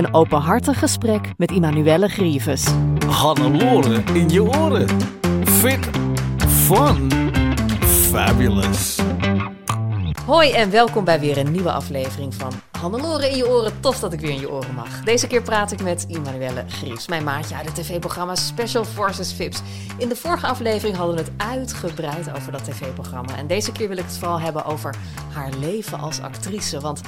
Een openhartig gesprek met Immanuelle Grieves. Hannelore in je oren. Fit, fun, fabulous. Hoi en welkom bij weer een nieuwe aflevering van Hannelore in je oren. Tof dat ik weer in je oren mag. Deze keer praat ik met Immanuelle Griefs, mijn maatje uit het tv-programma Special Forces Vips. In de vorige aflevering hadden we het uitgebreid over dat tv-programma. En deze keer wil ik het vooral hebben over haar leven als actrice. Want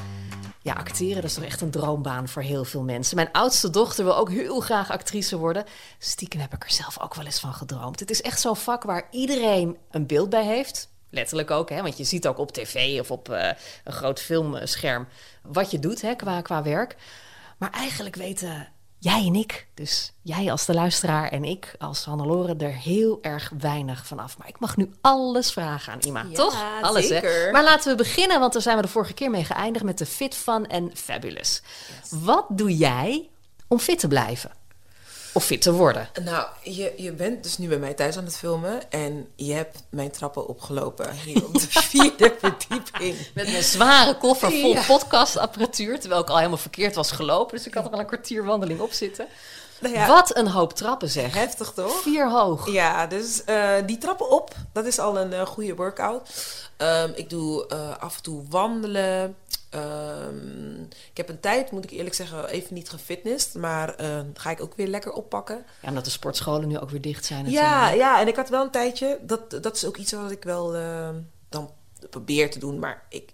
ja, acteren dat is toch echt een droombaan voor heel veel mensen. Mijn oudste dochter wil ook heel graag actrice worden. Stiekem heb ik er zelf ook wel eens van gedroomd. Het is echt zo'n vak waar iedereen een beeld bij heeft. Letterlijk ook, hè? want je ziet ook op tv of op uh, een groot filmscherm wat je doet hè, qua, qua werk. Maar eigenlijk weten jij en ik, dus jij als de luisteraar en ik als Hannelore, er heel erg weinig van af. Maar ik mag nu alles vragen aan Ima, Ja, toch? Alles, zeker. hè? Maar laten we beginnen, want daar zijn we de vorige keer mee geëindigd met de Fit Fun en Fabulous. Wat doe jij om fit te blijven? Of fit te worden? Nou, je, je bent dus nu bij mij thuis aan het filmen en je hebt mijn trappen opgelopen hier op de vierde verdieping. Met een zware koffer vol Ja. podcastapparatuur, terwijl ik al helemaal verkeerd was gelopen. Dus ik had er al een kwartier wandeling op zitten. Nou ja, Wat een hoop trappen zeg. heftig toch? Vier hoog. Ja, dus eh, die trappen op, dat is al een eh, goede workout. Ehm, ik doe eh, af en toe wandelen. Ehm, ik heb een tijd, moet ik eerlijk zeggen, even niet gefitnessd. Maar eh, ga ik ook weer lekker oppakken. Ja, omdat de sportscholen nu ook weer dicht zijn. Ja, ja, en ik had wel een tijdje. Dat, dat is ook iets wat ik wel dan probeer te doen. Maar ik-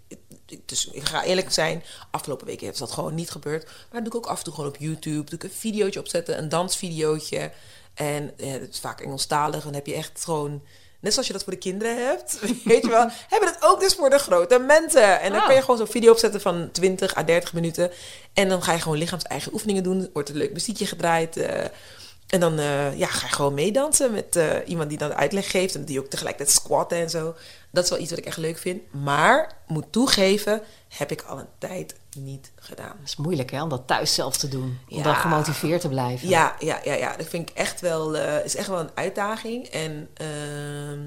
dus ik ga eerlijk zijn. Afgelopen weken is dat gewoon niet gebeurd. Maar doe ik ook af en toe gewoon op YouTube. Doe ik een videootje opzetten, een dansvideootje. En eh, het is vaak Engelstalig. En dan heb je echt gewoon. Net zoals je dat voor de kinderen hebt, weet je wel, hebben we dat ook dus voor de grote mensen. En dan Oh. kan je gewoon zo'n video opzetten van 20 à 30 minuten. En dan ga je gewoon lichaams-eigen oefeningen doen. Wordt een leuk muziekje gedraaid. eh, en dan eh, ja, ga je gewoon meedansen met eh, iemand die dan uitleg geeft. En die ook tegelijkertijd squatten en zo. Dat is wel iets wat ik echt leuk vind. Maar, moet toegeven, heb ik al een tijd niet gedaan. Het is moeilijk hè, om dat thuis zelf te doen. Om Ja. dan gemotiveerd te blijven. Ja, ja, ja, ja. Dat vind ik echt wel, eh, is echt wel een uitdaging. En ehm,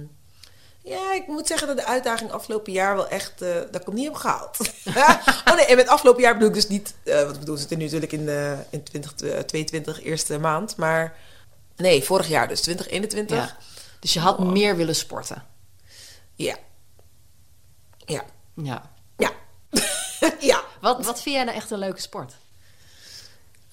ja, ik moet zeggen dat de uitdaging afgelopen jaar wel echt, eh dat ik hem niet heb gehaald. oh nee, en met afgelopen jaar bedoel ik dus niet, eh wat ik bedoel, we zitten nu natuurlijk in, eh in 2022, eerste maand. Maar nee, vorig jaar dus, 2021. Ja. Dus je had meer willen sporten. Ja. Ja. Ja. Ja. ja. Wat, wat vind jij nou echt een leuke sport?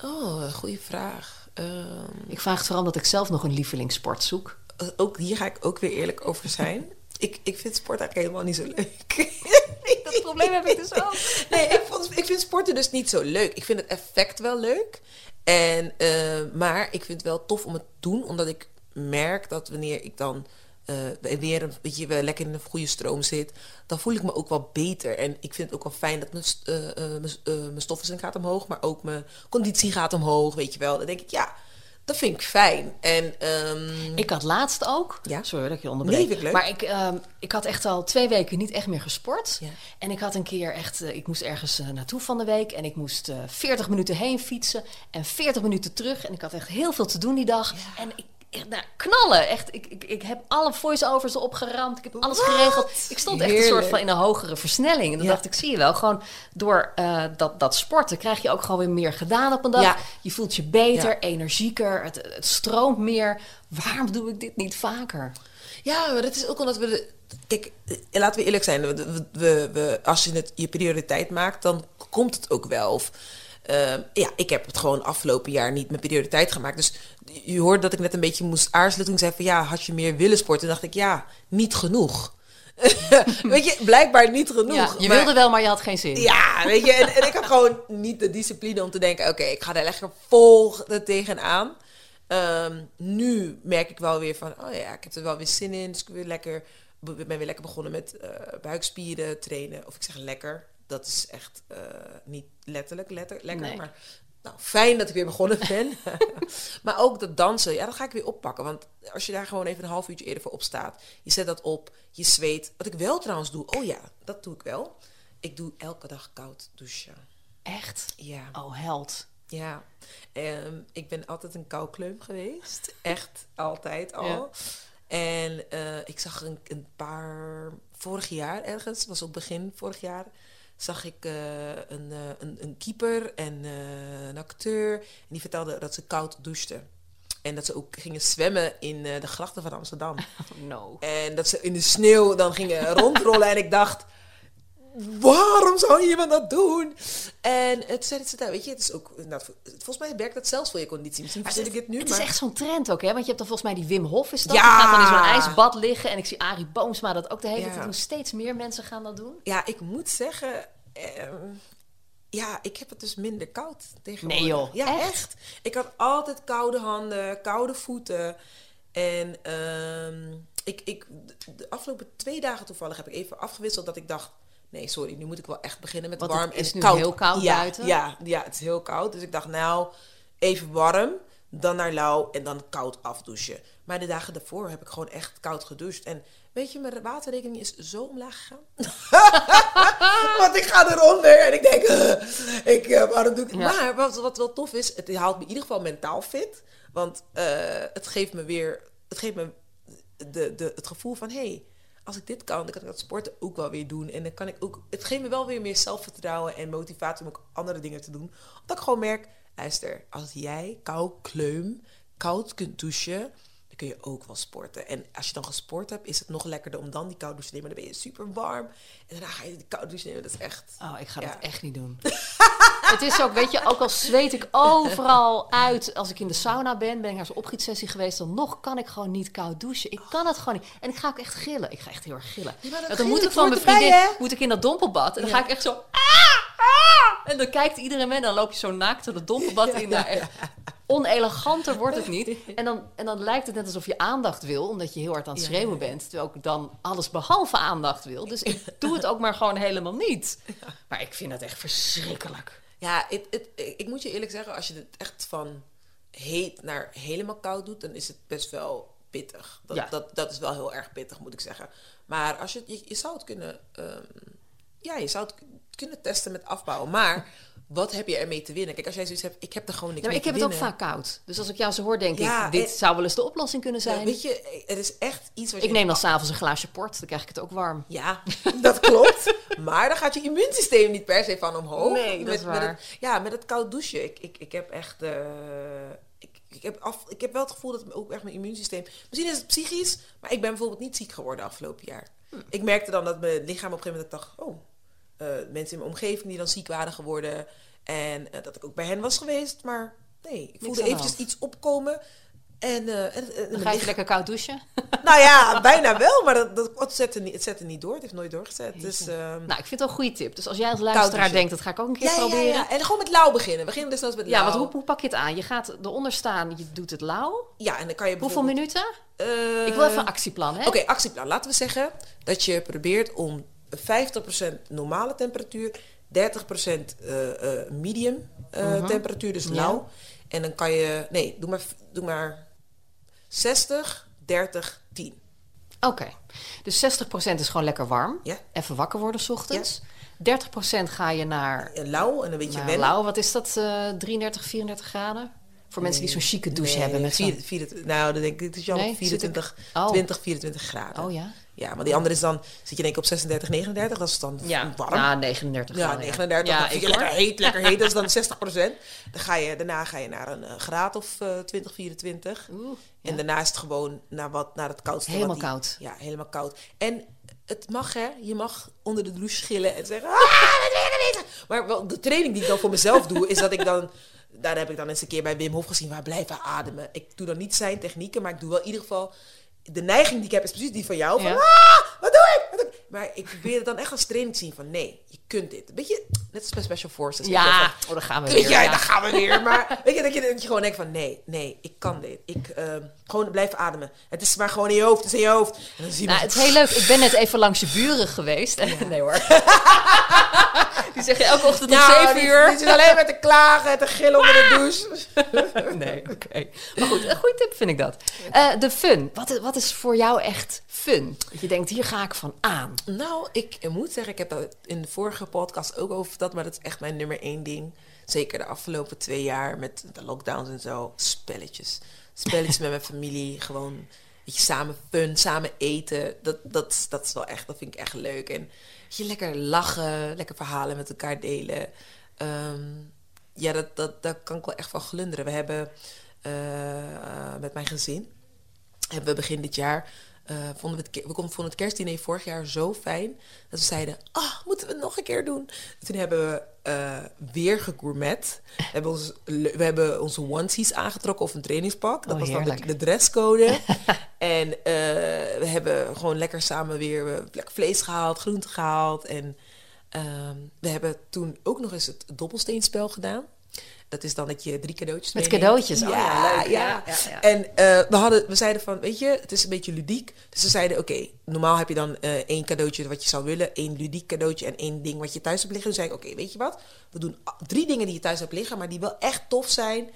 Oh, goede vraag. Ehm, Ik vraag het vooral omdat ik zelf nog een lievelingssport zoek. ook hier ga ik ook weer eerlijk over zijn. Ik, ik vind sport eigenlijk helemaal niet zo leuk. Dat probleem heb ik dus ook. Nee, ik, vond, ik vind sporten dus niet zo leuk. Ik vind het effect wel leuk. En, eh, maar ik vind het wel tof om het te doen, omdat ik merk dat wanneer ik dan eh, weer een beetje weer lekker in een goede stroom zit, dan voel ik me ook wel beter. En ik vind het ook wel fijn dat mijn, eh, mijn, mijn stofwisseling gaat omhoog, maar ook mijn conditie gaat omhoog, weet je wel. Dan denk ik, ja, dat vind ik fijn. En ehm, Ik had laatst ook. Ja? Sorry dat ik je onderbreek. Nee, vind ik leuk. Maar ik, ehm, ik had echt al twee weken niet echt meer gesport. Ja. En ik had een keer echt. eh, ik moest ergens eh, naartoe van de week. En ik moest eh 40 minuten heen fietsen. En 40 minuten terug. En ik had echt heel veel te doen die dag. En ik. Echt, nou, knallen. Echt, ik, ik, ik heb alle voice-overs erop geramd. Ik heb alles geregeld. Ik stond echt een soort van in een hogere versnelling. En dan Ja. dacht ik, zie je wel, gewoon door eh, dat, dat sporten krijg je ook gewoon weer meer gedaan op een dag. Ja. Je voelt je beter, Ja. energieker, het, het stroomt meer. Waarom doe ik dit niet vaker? Ja, maar dat is ook omdat we. De, kijk, eh, laten we eerlijk zijn. We, we, we, als je het je prioriteit maakt, dan komt het ook wel. Of, ehm, ja, ik heb het gewoon afgelopen jaar niet mijn prioriteit gemaakt. Dus je hoorde dat ik net een beetje moest aarzelen toen ik zei van ja, had je meer willen sporten? Toen dacht ik ja, niet genoeg. weet je, blijkbaar niet genoeg. Ja, je Maar- wilde wel, maar je had geen zin. ja, weet je, en, en ik had gewoon niet de discipline om te denken: oké, ik ga er lekker vol tegenaan. Ehm, nu merk ik wel weer van: oh ja, ik heb er wel weer zin in. Dus ik weer lekker, ben weer lekker begonnen met eh, buikspieren trainen. Of ik zeg lekker, dat is echt eh, niet letterlijk letter, lekker, Nee. maar. Nou, fijn dat ik weer begonnen ben. maar ook dat dansen, ja, dat ga ik weer oppakken. Want als je daar gewoon even een half uurtje eerder voor opstaat, je zet dat op, je zweet. Wat ik wel trouwens doe, oh ja, dat doe ik wel. Ik doe elke dag koud douchen. Echt? Ja, Oh, held. ja. Ehm, ik ben altijd een koukleum geweest. Echt, altijd al. Ja. En eh, ik zag een, een paar... Vorig jaar ergens, was op begin vorig jaar... zag ik eh, een, eh, een, een keeper en eh, een acteur. En die vertelde dat ze koud douchten. En dat ze ook gingen zwemmen in de grachten van Amsterdam. Oh, no. En dat ze in de sneeuw dan gingen rondrollen. en ik dacht, waarom zou iemand dat doen? En het ze daar, weet je, het is ook, nou, volgens mij werkt dat zelfs voor je conditie. Misschien verzin ik dit nu, Het maar... is echt zo'n trend ook, hè? Want je hebt dan volgens mij die Wim Hof is dat. Ja! Die gaat dan in zo'n ijsbad liggen. En ik zie Arie Boomsma dat ook de hele Ja. tijd doen. Steeds meer mensen gaan dat doen. Ja, ik moet zeggen, ehm, ja, ik heb het dus minder koud tegenwoordig. Nee, joh. Ja, Echt? echt? Ik had altijd koude handen, koude voeten. En ehm, ik, ik, de afgelopen twee dagen toevallig heb ik even afgewisseld dat ik dacht... Nee, sorry, nu moet ik wel echt beginnen met Want warm het is en nu koud. heel koud ja, buiten. Ja, ja, het is heel koud. Dus ik dacht, nou, even warm, dan naar lauw en dan koud afdouchen. Maar de dagen daarvoor heb ik gewoon echt koud gedoucht. En weet je, mijn waterrekening is zo omlaag gegaan. Want ik ga eronder en ik denk, ik, eh, waarom doe ik het? Ja. Maar wat, wat wel tof is, het houdt me in ieder geval mentaal fit. Want eh, het geeft me weer, het geeft me de, de, het gevoel van, hé, hey, als ik dit kan, dan kan ik dat sporten ook wel weer doen. En dan kan ik ook, het geeft me wel weer meer zelfvertrouwen en motivatie om ook andere dingen te doen. Omdat ik gewoon merk, luister, als jij kou kleum, koud kunt douchen, kun je ook wel sporten. En als je dan gesport hebt, is het nog lekkerder om dan die koude douche te nemen. Dan ben je super warm. En daarna ga je die koude douche nemen. Dat is echt... Oh, ik ga Ja. dat echt niet doen. het is ook, weet je, ook al zweet ik overal uit. Als ik in de sauna ben, ben ik naar zo'n opgietsessie geweest. Dan nog kan ik gewoon niet koud douchen. Ik kan het gewoon niet. En ik ga ook echt gillen. Ik ga echt heel erg gillen. Ja, dan gillen, moet ik van mijn vriendin, moet ik in dat dompelbad. En dan Ja. ga ik echt zo... "Ah, ah." En dan kijkt iedereen mee. En dan loop je zo naakt door het dompelbad in. Nou, echt oneleganter wordt het niet. En dan, en dan lijkt het net alsof je aandacht wil, omdat je heel hard aan het schreeuwen bent. Terwijl ik dan alles behalve aandacht wil. Dus ik doe het ook maar gewoon helemaal niet. Maar ik vind het echt verschrikkelijk. Ja, het, het, ik moet je eerlijk zeggen, als je het echt van heet naar helemaal koud doet, dan is het best wel pittig. Dat, Ja. dat, dat is wel heel erg pittig, moet ik zeggen. Maar als je, je, je zou het kunnen, ehm, ja, je zou het kunnen testen met afbouwen. Maar wat heb je ermee te winnen? Kijk, als jij zoiets hebt, ik heb er gewoon niks Ja, maar ik mee heb te het ook vaak koud. Dus als ik jou zo hoor, denk Ja, ik, dit en- zou wel eens de oplossing kunnen Ja, zijn. weet je, er is echt iets wat ik je neem dan s'avonds een glaasje port, dan krijg ik het ook warm. Ja, dat klopt. maar dan gaat je immuunsysteem niet per se van omhoog. Nee, dat is met, met waar. het, ja, met het koud douchen. Ik, ik, ik heb echt... eh, ik, ik, heb af, ik heb wel het gevoel dat ook echt mijn immuunsysteem... Misschien is het psychisch, maar ik ben bijvoorbeeld niet ziek geworden afgelopen jaar. Hm. Ik merkte dan dat mijn lichaam op een gegeven moment dacht... Oh, eh, mensen in mijn omgeving die dan ziek waren geworden. En eh, dat ik ook bij hen was geweest. Maar nee, ik voelde eventjes hand. iets opkomen. En, eh, en, en mijn Dan ga je lichaam- lekker koud douchen. nou ja, bijna wel, maar dat, dat, het, zette niet, het zette niet door. Het heeft nooit doorgezet. Dus, ehm, Nou, ik vind het wel een goede tip. Dus als jij als luisteraar denkt, dat ga ik ook een keer ja, ja, proberen. ja, en gewoon met lauw beginnen. We beginnen dus met Ja, lauw. want hoe, hoe pak je het aan? Je gaat eronder staan, je doet het lauw. Ja, en dan kan je Hoeveel minuten? Eh, Ik wil even een actieplan, hè? Oké, actieplan. Laten we zeggen dat je probeert om 50% normale temperatuur, 30% eh, eh, medium eh, temperatuur, dus Mhm. Ja. lauw. En dan kan je, nee, doe maar, doe maar 60, 30, 10. Oké, dus 60% is gewoon lekker warm. Ja. Even wakker worden 's ochtends. 30% ga je naar, En lauw en een beetje wennen. lauw. Wat is dat? eh 33, 34 graden? Voor mensen die zo'n chique douche Nee, hebben met vier- vier- nou, dan denk ik, dit is jammer, Nee, zit ik- 24, Oh. 20, 24 graden. Oh ja? Ja, maar die andere is dan, zit je denk ik op 36, 39, dat is dan warm. Ja, 39 Ja, graden. 39. Ja, dan vind ik hoor. lekker heet, lekker heet. Dat is dan 60% Dan ga je, daarna ga je naar een eh, graad of eh 20, 24. Oeh, En daarna is het gewoon naar, wat, naar het koudste. Helemaal die- koud. Ja, helemaal koud. En het mag hè, je mag onder de douche schillen en zeggen, ah, je nou bezig? Maar wel, de training die ik dan voor mezelf doe, is dat ik dan, daar heb ik dan eens een keer bij Wim Hof gezien, waar blijven ademen. Ik doe dan niet zijn technieken, maar ik doe wel in ieder geval, de neiging die ik heb is precies die van jou, van, ah, wat doe ik? Maar ik probeer het dan echt als training te zien van, nee, je kunt dit. Een beetje, net als bij Special Forces. weet je Ja, van, oh, daar gaan we Weet weer. jij, ja. daar gaan we weer. Maar weet je, dat je, dat je gewoon denkt van, nee, nee, ik kan dit. Ik, ehm, gewoon blijf ademen. Het is maar gewoon in je hoofd, het is in je hoofd. En dan zie je Nou, het is heel leuk. Ik ben net even langs je buren geweest. Nee hoor. Die zeg je elke ochtend om Nou, 7 die- uur. Die zit alleen maar te klagen en te gillen onder de douche. Nee, oké. Maar goed, een goede tip vind ik dat. Eh, de fun. Wat, wat is voor jou echt fun? Dat je denkt, hier ga ik van aan. Nou, ik moet zeggen, ik heb dat in de vorige podcast ook over verteld, maar dat is echt mijn nummer één ding. Zeker de afgelopen twee jaar met de lockdowns en zo. Spelletjes. Spelletjes met mijn familie. Gewoon, weet je, samen fun, samen eten. Dat, dat, dat is wel echt, dat vind ik echt leuk. En je, lekker lachen, lekker verhalen met elkaar delen. Ehm, ja, dat, dat, daar kan ik wel echt van glunderen. We hebben eh, met mijn gezin hebben we begin dit jaar. Eh, vonden we, het, we vonden het kerstdiner vorig jaar zo fijn. Dat we zeiden: Ah, moeten we het nog een keer doen? Toen hebben we eh, weer gegourmet. We hebben, ons, we hebben onze onesies aangetrokken of een trainingspak. Dat Oh, was dan de, dresscode. en eh, we hebben gewoon lekker samen weer lekker vlees gehaald, groente gehaald. En ehm, we hebben toen ook nog eens het dobbelsteenspel gedaan. Dat is dan dat je drie cadeautjes Met meeneemt. cadeautjes, oh ja, leuk. Ja, Ja. En eh, we, hadden, we zeiden van, weet je, het is een beetje ludiek. Dus we zeiden, oké, normaal heb je dan eh, één cadeautje wat je zou willen. één ludiek cadeautje en één ding wat je thuis hebt liggen. Dus zei ik, oké, weet je wat? We doen drie dingen die je thuis hebt liggen, maar die wel echt tof zijn.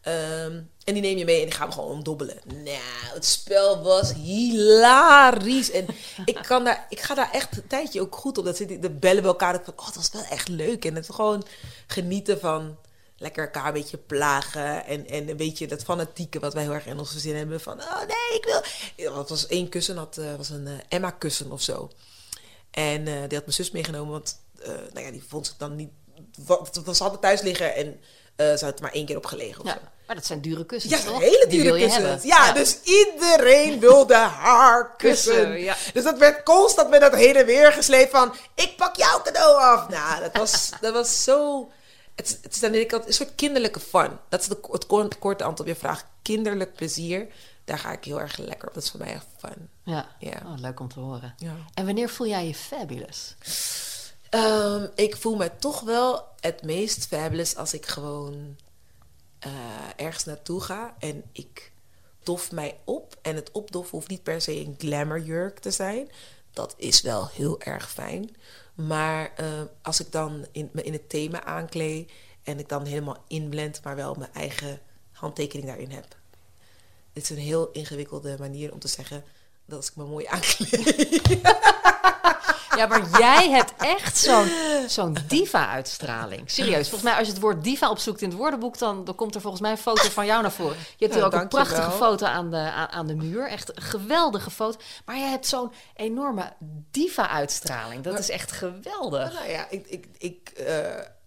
Ehm, en die neem je mee en die gaan we gewoon omdobbelen. Nou, het spel was hilarisch. En ik, kan daar, ik ga daar echt een tijdje ook goed op. Dat zit, de bellen bij elkaar. Dat ik van, oh, dat was wel echt leuk. En het gewoon genieten van lekker elkaar een beetje plagen. En, en een beetje dat fanatieke wat wij heel erg in ons gezin hebben. Van, oh nee, ik wil... Ja, Het was één kussen, dat eh, was een eh, Emma-kussen of zo. En eh, die had mijn zus meegenomen, want nou ja, die vond zich dan niet... Wat, ze hadden thuis liggen en ze had er maar één keer op gelegen of Ja, maar dat zijn dure kussens, Ja, toch? hele dure kussens. hebben. Ja, dus iedereen wilde haar kussen. Kussen, ja. Dus dat werd constant met dat heen en weer gesleept van... ik pak jouw cadeau af. Nou, dat was, dat was zo... Het, het is aan de ene kant een soort kinderlijke fun. Dat is de, het ko- korte antwoord op je vraag. Kinderlijk plezier, daar ga ik heel erg lekker op. Dat is voor mij echt fun. Ja, Ja. Oh, leuk om te horen. Ja. En wanneer voel jij je fabulous? Ehm, ik voel me toch wel het meest fabulous als ik gewoon eh, ergens naartoe ga en ik dof mij op. En het opdoffen hoeft niet per se een glamourjurk te zijn. Dat is wel heel erg fijn. Maar eh, als ik dan me in het thema aankleed en ik dan helemaal inblend, maar wel mijn eigen handtekening daarin heb. Dit is een heel ingewikkelde manier om te zeggen dat als ik me mooi aankleed. Ja, maar jij hebt echt zo'n zo'n diva-uitstraling. Serieus. Volgens mij, als je het woord diva opzoekt in het woordenboek, dan, dan komt er volgens mij een foto van jou naar voren. Je hebt hier ook een prachtige foto aan de, aan, aan de muur. Echt een geweldige foto. Maar jij hebt zo'n enorme diva-uitstraling. Dat is echt geweldig. Nou ja, ik, ik, ik eh,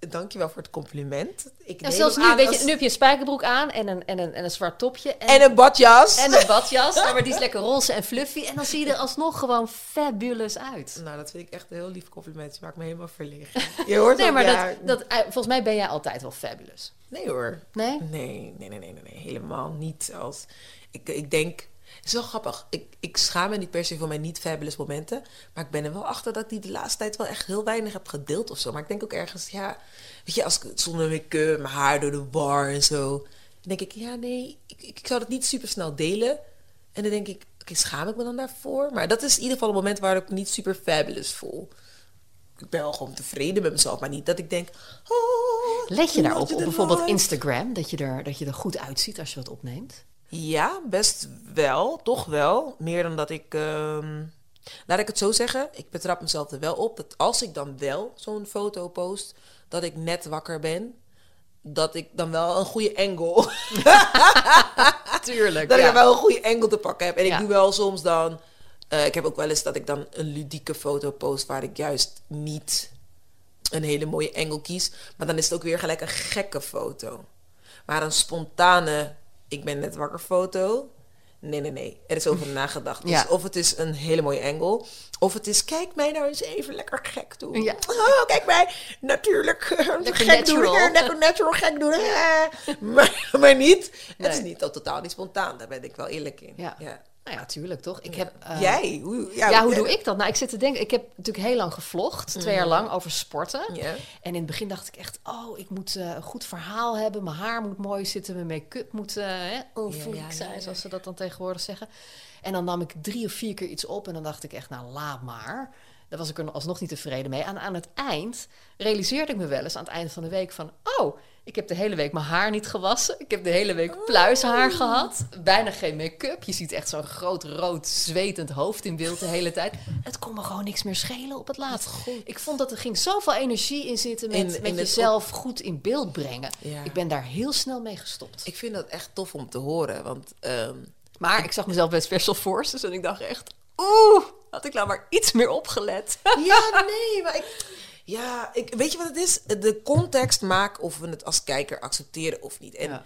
dank je wel voor het compliment. Ik neem zelfs nu, aan weet als- je, nu heb je een spijkerbroek aan en een, en een, en een zwart topje. En, En een badjas. en een badjas. Ja, maar die is lekker roze en fluffy. En dan zie je er alsnog gewoon fabulous uit. Nou, dat vind ik echt een heel lief compliment. Je maakt me helemaal verlegen. Je hoort Nee, maar ja. dat, dat, eh, volgens mij ben jij altijd wel fabulous. Nee hoor. Nee? Nee, nee, nee, nee, nee, nee. Helemaal niet zelfs. Ik, ik denk... Het is wel grappig. Ik, ik schaam me niet per se voor mijn niet-fabulous momenten. Maar ik ben er wel achter dat ik die de laatste tijd wel echt heel weinig heb gedeeld of zo. Maar ik denk ook ergens, ja... Weet je, als ik zonder make-up, mijn haar door de war en zo... Dan denk ik, ja, nee, ik, zou dat niet super snel delen. En dan denk ik, oké, schaam ik me dan daarvoor? Maar dat is in ieder geval een moment waar ik me niet super fabulous voel. Ik ben wel gewoon tevreden met mezelf, maar niet dat ik denk... Oh, Let je daarop, op bijvoorbeeld. Instagram, dat je, er, dat je er goed uitziet als je dat opneemt? Ja, best wel. Toch wel. Meer dan dat ik... ehm, laat ik het zo zeggen. Ik betrap mezelf er wel op. Dat als ik dan wel zo'n foto post... dat ik net wakker ben... dat ik dan wel een goede angle... Tuurlijk, dat ik dan wel een goede angle te pakken heb. En ik doe wel soms dan... eh, ik heb ook wel eens dat ik dan een ludieke foto post... waar ik juist niet een hele mooie angle kies. Maar dan is het ook weer gelijk een gekke foto. Maar een spontane... ik ben net wakker foto... Nee, nee, nee. Er is over nagedacht. Dus Ja. of het is een hele mooie angle. Of het is, kijk mij nou eens even lekker gek doen. Ja. Oh, kijk mij natuurlijk Lekker gek natural. doen. Lekker natural gek doen. Maar, maar niet. Het is Nee. niet totaal niet spontaan. Daar ben ik wel eerlijk in. Ja. Ja. Nou ja, tuurlijk toch? Ik heb, eh, Jij? Hoe, Ja, hoe doe ik dat? Nou, ik zit te denken, ik heb natuurlijk heel lang gevlogd, twee jaar Mhm. lang over sporten. Ja. En in het begin dacht ik echt, oh, ik moet eh, een goed verhaal hebben, mijn haar moet mooi zitten, mijn make-up moet eh Ja, ja, ja, zijn, ja. zoals ze dat dan tegenwoordig zeggen. En dan nam ik drie of vier keer iets op en dan dacht ik echt, nou, laat maar. Daar was ik er alsnog niet tevreden mee. En aan het eind realiseerde ik me wel eens, aan het einde van de week, van, oh, ik heb de hele week mijn haar niet gewassen. Ik heb de hele week pluishaar gehad. Bijna geen make-up. Je ziet echt zo'n groot rood zwetend hoofd in beeld de hele tijd. Het kon me gewoon niks meer schelen op het laatst. Ik vond dat er ging zoveel energie in zitten met, In- met in jezelf goed in beeld brengen. Ja. Ik ben daar heel snel mee gestopt. Ik vind dat echt tof om te horen. Want ehm, Maar ik zag mezelf bij Special Forces en ik dacht echt... Oeh, had ik nou maar iets meer opgelet. Ja, nee, maar ik, ja, ik, weet je wat het is? De context maakt of we het als kijker accepteren of niet. En Ja.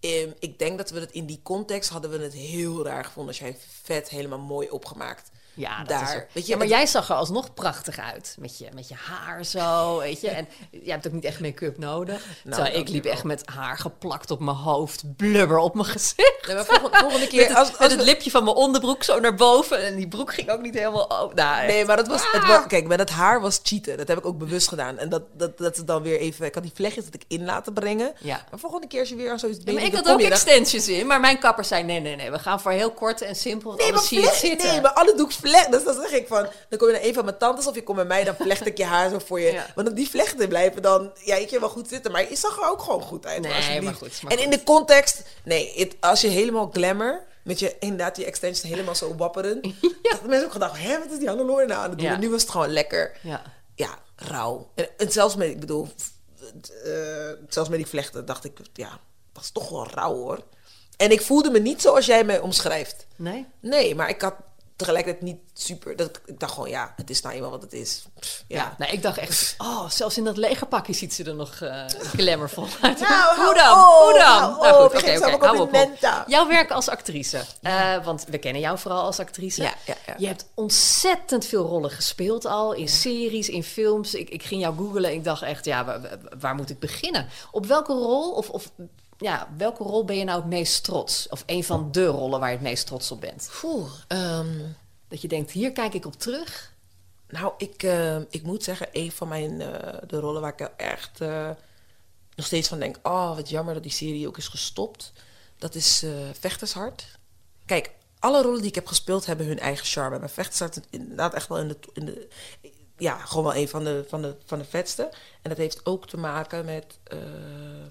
ehm, ik denk dat we het in die context hadden we het heel raar gevonden als jij vet helemaal mooi opgemaakt. Ja, dat daar. is weet je, ja, maar het- jij zag er alsnog prachtig uit. Met je, met je haar zo, weet je. En jij hebt ook niet echt make-up nodig. terwijl ik liep echt met haar geplakt op mijn hoofd. Blubber op mijn gezicht. Nee, maar volgende, volgende keer. Met het, als, met het we- lipje van mijn onderbroek zo naar boven. En die broek ging ook niet helemaal open. Nou. Nee, maar dat was, het Ah. was. Kijk, met het haar was cheaten. Dat heb ik ook bewust gedaan. En dat, dat, dat is dan weer even. Ik had die vlechtjes dat ik in laten brengen. Ja. Maar volgende keer als je weer aan zoiets Ja, maar ik had ook je extensions in. Maar mijn kapper zei, nee, nee, nee. We gaan voor heel kort en simpel. Nee, maar, anders zie je het vlecht, zitten. nee, maar alle doeks vlecht. Dus dan zeg ik van, dan kom je naar een van mijn tantes of je komt bij mij, dan vlecht ik je haar zo voor je. Ja. Want dan die vlechten blijven dan, ja, ik je wel goed zitten, maar je zag er ook gewoon goed uit. Nee, maar goed, maar en in goed. de context, nee, het- als je helemaal glamour, met je inderdaad die extensions helemaal zo wapperen, dat de mensen ook gedacht, hè, wat is die Hannelore nou aan het doen? Ja. En nu was het gewoon lekker, Ja. ja, rauw. En, en zelfs met, ik bedoel, eh, zelfs met die vlechten dacht ik, ja, dat is toch wel rauw hoor. En ik voelde me niet zoals jij me omschrijft. Nee? Nee, maar ik had tegelijkertijd niet super. Dat, ik- dacht gewoon, ja, het is nou eenmaal wat het is. Ja. ja. nee, ik dacht echt, oh, zelfs in dat legerpakje ziet ze er nog eh glamourvol uit. Nou, Hoe dan? Hoe dan? Nou goed, oké, op. Jouw werk als actrice, Eh, want we kennen jou vooral als actrice. Ja. Je hebt ontzettend veel rollen gespeeld al, in series, in films. Ik, ik ging jou googlen en ik dacht echt, ja, waar, waar moet ik beginnen? Op welke rol, of, of ja, welke rol ben je nou het meest trots? Of een van de rollen waar je het meest trots op bent? Oeh, ehm, Dat je denkt, hier kijk ik op terug. nou, ik, eh, ik moet zeggen, een van mijn eh, de rollen waar ik echt eh, nog steeds van denk, oh, wat jammer dat die serie ook is gestopt. Dat is Vechtershart. Kijk, alle rollen die ik heb gespeeld hebben hun eigen charme. Maar Vechtershart inderdaad echt wel in de, in de ja, gewoon wel een van de, van, de, van de vetste. En dat heeft ook te maken met eh,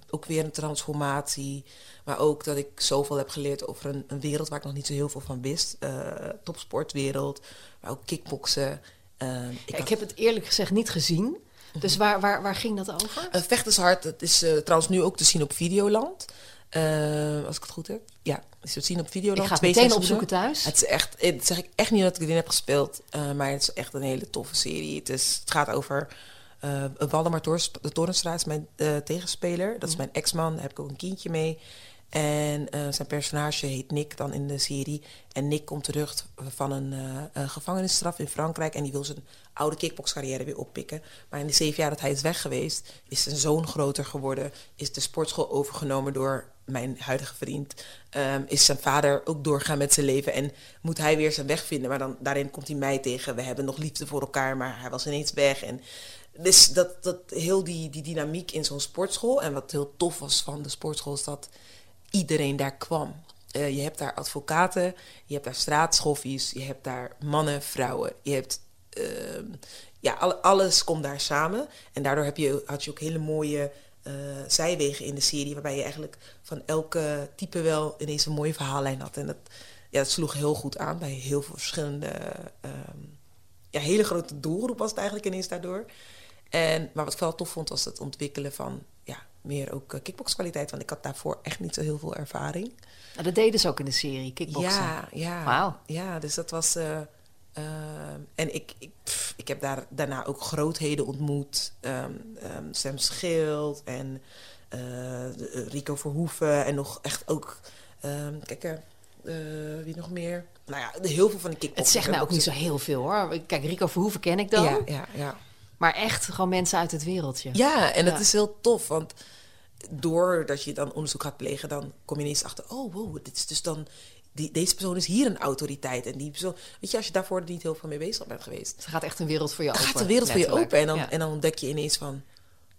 ook weer een transformatie. Maar ook dat ik zoveel heb geleerd over een, een wereld waar ik nog niet zo heel veel van wist. Eh, topsportwereld, maar ook kickboksen. Eh, ik Ja, had- ik heb het eerlijk gezegd niet gezien. Dus waar, waar, waar ging dat over? Uh, Vechtershart, dat is eh, trouwens nu ook te zien op Videoland. Eh, als ik het goed heb. Ja, is te zien op Videoland. Ik ga het Twee meteen opzoeken thuis. Het is echt, het zeg ik echt niet dat ik erin heb gespeeld. eh, maar het is echt een hele toffe serie. Het, is, het gaat over eh Waldemar Torens- de Torenstra is mijn tegenspeler. Dat is mijn ex-man. Daar heb ik ook een kindje mee. En eh, zijn personage heet Nick dan in de serie. En Nick komt terug van een, eh, een gevangenisstraf in Frankrijk. En die wil zijn oude kickboxcarrière weer oppikken. Maar in de zeven jaar dat hij is weg geweest, is zijn zoon groter geworden. Is de sportschool overgenomen door mijn huidige vriend. Ehm, is zijn vader ook doorgaan met zijn leven. En moet hij weer zijn weg vinden. Maar dan, daarin komt hij mij tegen. We hebben nog liefde voor elkaar, maar hij was ineens weg. En dus dat, dat heel die, die dynamiek in zo'n sportschool. En wat heel tof was van de sportschool is dat iedereen daar kwam. Eh, je hebt daar advocaten, je hebt daar straatschoffies, je hebt daar mannen, vrouwen. Je hebt, ehm, ja, alle- alles komt daar samen. En daardoor heb je, had je ook hele mooie eh, zijwegen in de serie, waarbij je eigenlijk van elke type wel ineens een mooie verhaallijn had. En dat, ja, dat sloeg heel goed aan bij heel veel verschillende, ehm, ja, hele grote doelgroep was het eigenlijk ineens daardoor. En, maar wat ik wel tof vond, was het ontwikkelen van meer ook eh, kickboxkwaliteit. Want ik had daarvoor echt niet zo heel veel ervaring. Nou, dat deden ze ook in de serie, kickboksen. Ja, ja. Wauw. Ja, dus dat was. eh, eh, en ik, ik, pff, ik heb daar daarna ook grootheden ontmoet. Ehm, Sam Schild en de- Rico Verhoeven. En nog echt ook. ehm, kijk, wie nog meer? Nou ja, heel veel van die kickboxers. Het zegt mij ook niet zo heel veel hoor. Kijk, Rico Verhoeven ken ik dan. Ja, ja, ja. Maar echt gewoon mensen uit het wereldje. Ja, en dat Ja. is heel tof, want doordat je dan onderzoek gaat plegen, dan kom je ineens achter, oh wow, dit is dus dan, die, deze persoon is hier een autoriteit. En die persoon, weet je, als je daarvoor niet heel veel mee bezig bent geweest, Het gaat echt een wereld voor je open. gaat de wereld voor je open. En dan, Ja. en dan ontdek je ineens van,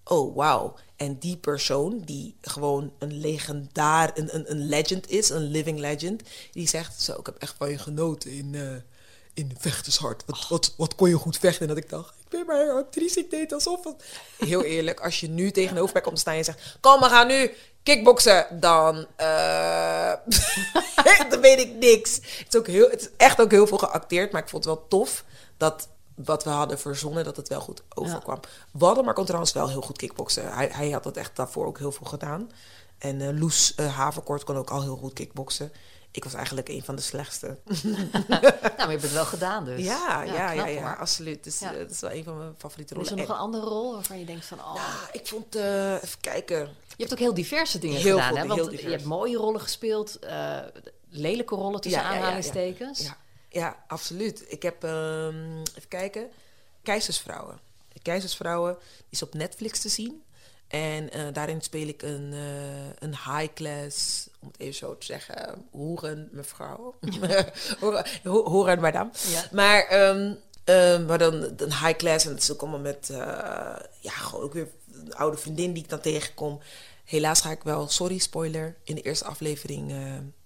oh wauw. En die persoon, die gewoon een legendaar, een, een, een legend is, een living legend, die zegt, zo, ik heb echt van je genoten in, eh in Vechtershart. Wat, wat, wat kon je goed vechten? En dat ik dacht, ik ben maar actrice, ik deed alsof het... Heel eerlijk, als je nu tegenover mij komt te staan en je zegt, kom, we gaan nu kickboksen, dan, eh, dan weet ik niks. Het is, ook heel, het is echt ook heel veel geacteerd, maar ik vond het wel tof dat wat we hadden verzonnen, dat het wel goed overkwam. Waldemar kon trouwens wel heel goed kickboksen. Hij, hij had dat echt daarvoor ook heel veel gedaan. En eh, Loes eh, Haverkort kon ook al heel goed kickboksen. Ik was eigenlijk een van de slechtste. Nou, maar je hebt het wel gedaan dus. ja, ja, ja, knap, ja, hoor. absoluut. Dus Ja. eh, dat is wel een van mijn favoriete Is rollen. er nog En- een andere rol waarvan je denkt van... Oh, Ah, ik vond, eh, even kijken. je hebt ook heel diverse dingen Heel gedaan. hè? Want je hebt mooie rollen gespeeld. eh, lelijke rollen tussen aanhalingstekens. Ja, ja, absoluut. Ik heb, ehm, even kijken, Keizersvrouwen. Keizersvrouwen is op Netflix te zien. En eh, daarin speel ik een, eh, een high-class, om het even zo te zeggen, hoeren mevrouw. hoeren, ho- hoeren madame. Ja. Maar, ehm, ehm, maar dan een high-class en het is ook allemaal met, eh, ja, gewoon ook weer een oude vriendin die ik dan tegenkom. Helaas ga ik wel, sorry spoiler, in de eerste aflevering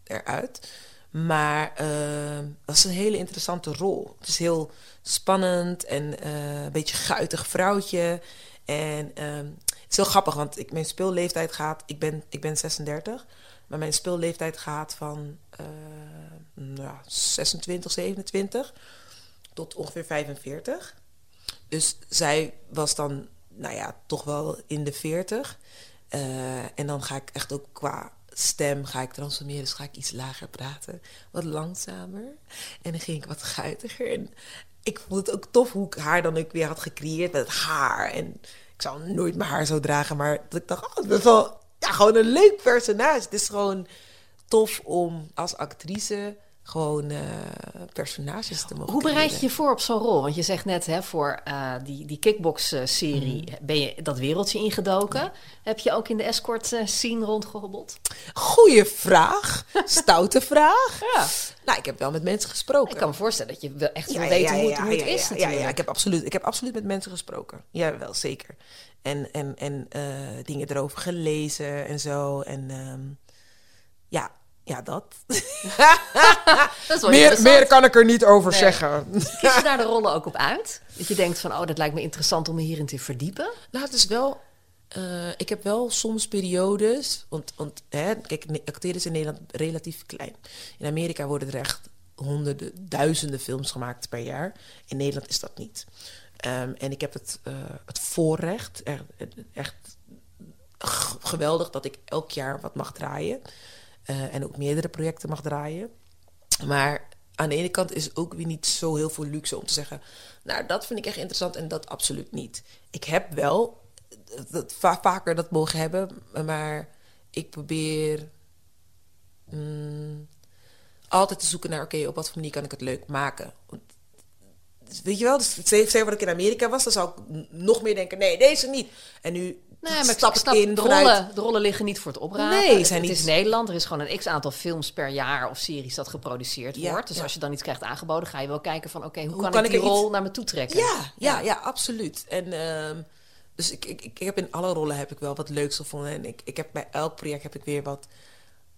eruit. Maar eh, dat is een hele interessante rol. Het is heel spannend en een beetje guitig vrouwtje. En ehm, het is heel grappig, want ik, mijn speelleeftijd gaat... Ik ben, ik ben 36, maar mijn speelleeftijd gaat van eh, nou, ja, 26, 27 tot ongeveer 45. Dus zij was dan, nou ja, toch wel in de 40. Eh, en dan ga ik echt ook qua stem ga ik transformeren. Dus ga ik iets lager praten, wat langzamer. En dan ging ik wat guitiger. En ik vond het ook tof hoe ik haar dan ook weer had gecreëerd met haar. En ik zou nooit mijn haar zo dragen, maar dat ik dacht, oh, het is wel ja, gewoon een leuk personage. Het is gewoon tof om als actrice gewoon eh, personages te mogen Hoe bereid je je voor op zo'n rol? Want je zegt net, hè, voor eh, die, die kickbox-serie Mhm. ben je dat wereldje ingedoken. Heb je ook in de escort-scene rondgehobbeld? Goeie vraag. Stoute vraag. Ja. Nou, ik heb wel met mensen gesproken. Ik kan me voorstellen dat je wel echt wil ja, weten hoe het, ja, hoe het is ja, ja, ik heb absoluut, ik heb absoluut met mensen gesproken. Ja, wel zeker. En, en, en eh, dingen erover gelezen en zo. En ehm, ja, ja, dat. Dat is wel interessant. kan ik er niet over Nee. zeggen. Kies je daar de rollen ook op uit? Dat je denkt van, oh, dat lijkt me interessant om me hierin te verdiepen. Nou, het is wel. eh, ik heb wel soms periodes. Want, want hè, kijk, acteren is in Nederland relatief klein. In Amerika worden er echt honderden, duizenden films gemaakt per jaar. In Nederland is dat niet. Ehm, en ik heb het, eh, het voorrecht, er- echt geweldig, dat ik elk jaar wat mag draaien. Eh, en ook meerdere projecten mag draaien. Maar aan de ene kant is ook weer niet zo heel veel luxe om te zeggen... nou, dat vind ik echt interessant en dat absoluut niet. Ik heb wel dat, va- vaker dat mogen hebben, maar ik probeer mm, altijd te zoeken naar... oké, op wat voor manier kan ik het leuk maken? Weet je wel, dus stel wat ik in Amerika was... dan zou ik nog meer denken, nee, deze niet. En nu Nee, maar ik stap snap, ik in de, rollen, de rollen liggen niet voor het oprapen. Nee, het, zijn het niet- is Nederland. Er is gewoon een x-aantal films per jaar of series dat geproduceerd Ja, wordt. Dus ja. als je dan iets krijgt aangeboden, ga je wel kijken van... oké, hoe, Hoe kan, kan ik ik die iets- rol naar me toe trekken? Ja, ja, ja, absoluut. En ehm, dus ik, ik, ik heb in alle rollen heb ik wel wat leuks gevonden. En ik, ik heb bij elk project heb ik weer wat,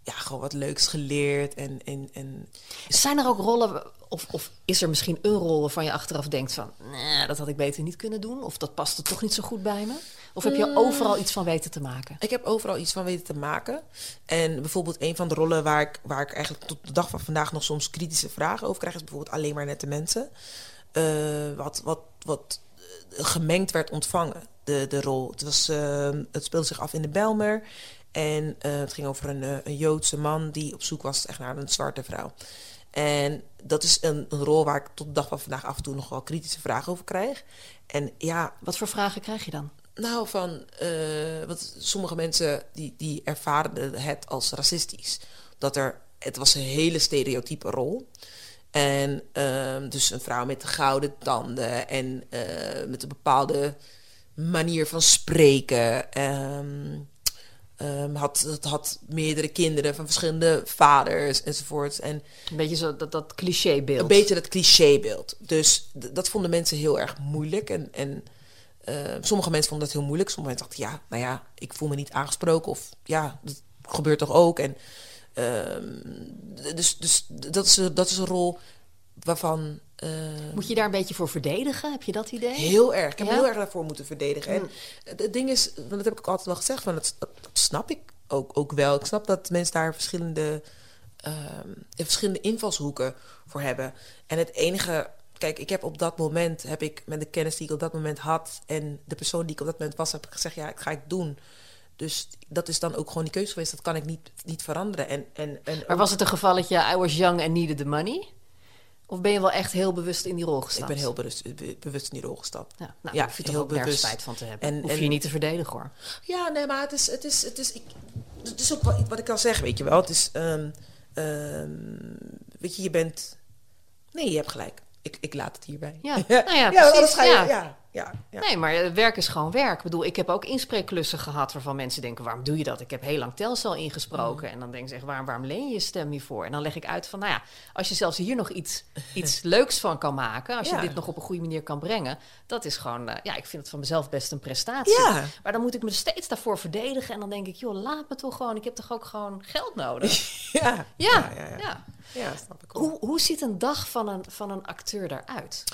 ja, gewoon wat leuks geleerd. En, en, en Zijn er ook rollen, of, of is er misschien een rol waarvan je achteraf denkt van... Nee, dat had ik beter niet kunnen doen. Of dat past er toch niet zo goed bij me. Of heb je overal iets van weten te maken? ik heb overal iets van weten te maken. En bijvoorbeeld een van de rollen waar ik, waar ik eigenlijk tot de dag van vandaag nog soms kritische vragen over krijg, is bijvoorbeeld alleen maar nette mensen. Eh, wat, wat, wat eh, gemengd werd ontvangen, de, de rol. Het, was, eh, het speelde zich af in de Belmer. En eh, het ging over een, eh, een Joodse man die op zoek was echt naar een zwarte vrouw. En dat is een, een rol waar ik tot de dag van vandaag af en toe nog wel kritische vragen over krijg. En ja, Wat voor vragen krijg je dan? Nou, van, eh want sommige mensen die, die ervaren het als racistisch. Dat er het was een hele stereotype rol. En ehm, dus een vrouw met de gouden tanden en eh, met een bepaalde manier van spreken. Ehm, ehm, had, had meerdere kinderen van verschillende vaders enzovoort. En Een beetje zo dat, dat clichébeeld. een beetje dat clichébeeld. Dus dat vonden mensen heel erg moeilijk. En, en eh, sommige mensen vonden dat heel moeilijk. Sommige mensen dachten, ja, nou ja, ik voel me niet aangesproken. Of ja, dat gebeurt toch ook. En, ehm, dus dus dat, is, een- dat is een rol waarvan... eh, Moet je daar een beetje voor verdedigen? Heb je dat idee? Heel erg. Ik heb Ja? heel erg daarvoor moeten verdedigen. En het ding is, want dat heb ik ook altijd wel gezegd, van dat, dat, dat snap ik ook, ook wel. Ik snap dat mensen daar verschillende, ehm, verschillende invalshoeken voor hebben. En het enige, kijk, ik heb op dat moment, heb ik met de kennis die ik op dat moment had en de persoon die ik op dat moment was, heb ik gezegd, ja, ik ga ik doen. Dus dat is dan ook gewoon die keuze geweest. Dat kan ik niet, niet veranderen. En, en, en Maar was het een gevalletje I was young and needed the money? Of ben je wel echt heel bewust in die rol gestapt? ik ben heel bewust, be- bewust in die rol gestapt. Ja, nou, Ja, hoef je toch heel ook nergens bewust. spijt van te hebben. En- hoef en- je niet te verdedigen hoor. Ja, nee, maar het is, het is, het is, ik, het is ook wat, wat ik kan zeggen, weet je wel. Het is, ehm, ehm, weet je, je bent, nee, je hebt gelijk. Ik, ik laat het hierbij. Ja, nou ja, anders precies, je, ja. ja. Ja, ja, Nee, maar eh, werk is gewoon werk. Ik bedoel, ik heb ook inspreekklussen gehad waarvan mensen denken: waarom doe je dat? Ik heb heel lang Telcel ingesproken. Mm. En dan denken ze echt: waarom, waarom leen je je stem hiervoor? En dan leg ik uit van: nou ja, als je zelfs hier nog iets, iets leuks van kan maken, als je Ja. dit nog op een goede manier kan brengen, dat is gewoon, eh, ja, ik vind het van mezelf best een prestatie. Ja. Maar dan moet ik me steeds daarvoor verdedigen. En dan denk ik: joh, laat me toch gewoon, ik heb toch ook gewoon geld nodig. ja, Ja, ja, ja. snap ik. Hoe, hoe ziet een dag van een, van een acteur daaruit?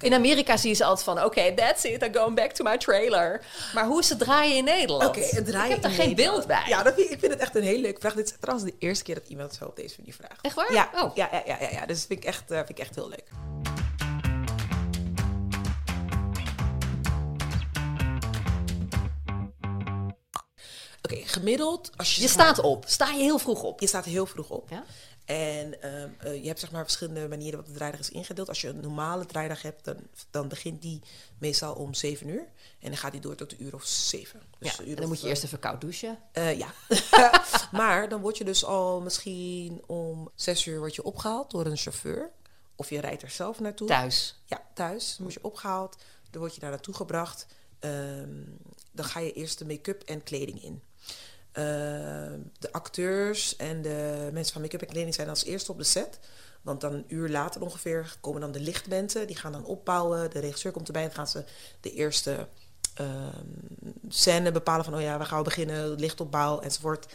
In Amerika zie je ze altijd van... oké, that's it, I'm going back to my trailer. Maar hoe is het draaien in Nederland? Oké, het draaien Ik heb daar geen Nederland. beeld bij. Ja, dat vind, ik vind het echt een hele leuke vraag. Dit is trouwens de eerste keer dat iemand zo op deze manier vraagt. Echt waar? Ja, Oh. ja, ja, ja, ja, ja. Dus dat vind ik echt, eh, vind ik echt heel leuk. Oké, gemiddeld als je... Je staat op. Sta je heel vroeg op? Je staat heel vroeg op. Ja? En ehm, eh, je hebt zeg maar verschillende manieren waarop de draaidag is ingedeeld. Als je een normale draaidag hebt, dan, dan begint die meestal om 7 uur. En dan gaat die door tot een uur of 7. Ja, een uur en dan moet je eh, eerst even koud douchen. eh, ja. maar dan word je dus al misschien om 6 uur word je opgehaald door een chauffeur. Of je rijdt er zelf naartoe. Thuis. Ja, thuis. Dan word je opgehaald. Dan word je daar naartoe gebracht. Ehm, dan ga je eerst de make-up en kleding in. Ehm, de acteurs en de mensen van make-up en kleding zijn als eerste op de set. Want dan een uur later ongeveer komen dan de lichtmensen. Die gaan dan opbouwen. De regisseur komt erbij. Dan gaan ze de eerste ehm, scène bepalen van... oh ja, we gaan beginnen, lichtopbouw enzovoort.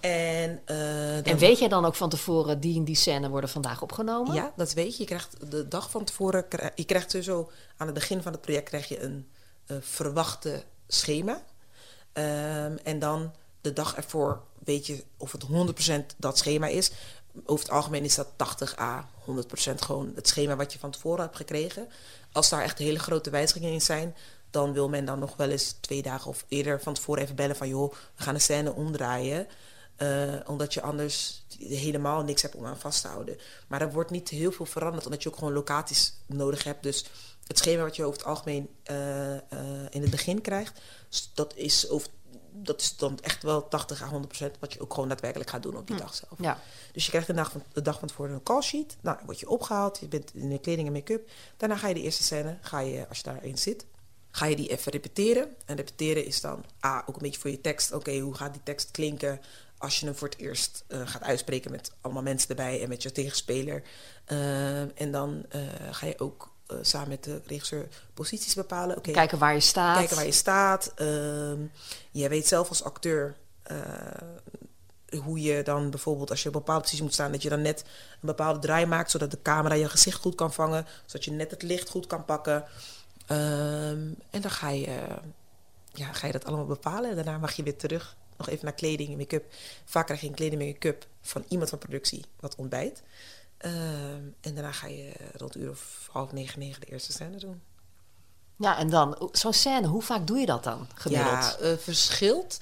En, eh, En weet jij dan ook van tevoren... die en die scène worden vandaag opgenomen? ja, dat weet je. Je krijgt de dag van tevoren, je krijgt sowieso aan het begin van het project krijg je een eh, verwachte schema. Ehm, en dan de dag ervoor weet je of het 100% dat schema is. Over het algemeen is dat 80 à 100% gewoon het schema wat je van tevoren hebt gekregen. Als daar echt hele grote wijzigingen in zijn, dan wil men dan nog wel eens twee dagen of eerder van tevoren even bellen van joh, we gaan de scène omdraaien. Eh, omdat je anders helemaal niks hebt om aan vast te houden. Maar er wordt niet heel veel veranderd, omdat je ook gewoon locaties nodig hebt. Dus het schema wat je over het algemeen eh, eh, in het begin krijgt, dat is, over, dat is dan echt wel 80 à 100 procent wat je ook gewoon daadwerkelijk gaat doen op die dag zelf. Ja. Dus je krijgt de dag, van, de dag van tevoren een call sheet. Nou, dan word je opgehaald, je bent in de kleding en make-up. Daarna ga je de eerste scène, ga je, als je daarin zit, ga je die even repeteren. En repeteren is dan A, ook een beetje voor je tekst. Oké, hoe gaat die tekst klinken als je hem voor het eerst eh, gaat uitspreken met allemaal mensen erbij en met je tegenspeler. Ehm, en dan eh, ga je ook eh, samen met de regisseur posities bepalen. Kijken waar je staat. kijken waar je staat. Ehm jij weet zelf als acteur eh, hoe je dan bijvoorbeeld als je op een bepaalde positie moet staan, dat je dan net een bepaalde draai maakt, zodat de camera je gezicht goed kan vangen, zodat je net het licht goed kan pakken. Ehm, en dan ga je, ja, ga je dat allemaal bepalen. En daarna mag je weer terug, nog even naar kleding en make-up. Vaak krijg je een kleding en make-up van iemand van productie wat ontbijt. Ehm, en daarna ga je rond uur of half negen, negen de eerste scène doen. Ja, en dan, zo'n scène, hoe vaak doe je dat dan gemiddeld? Ja, eh, verschilt.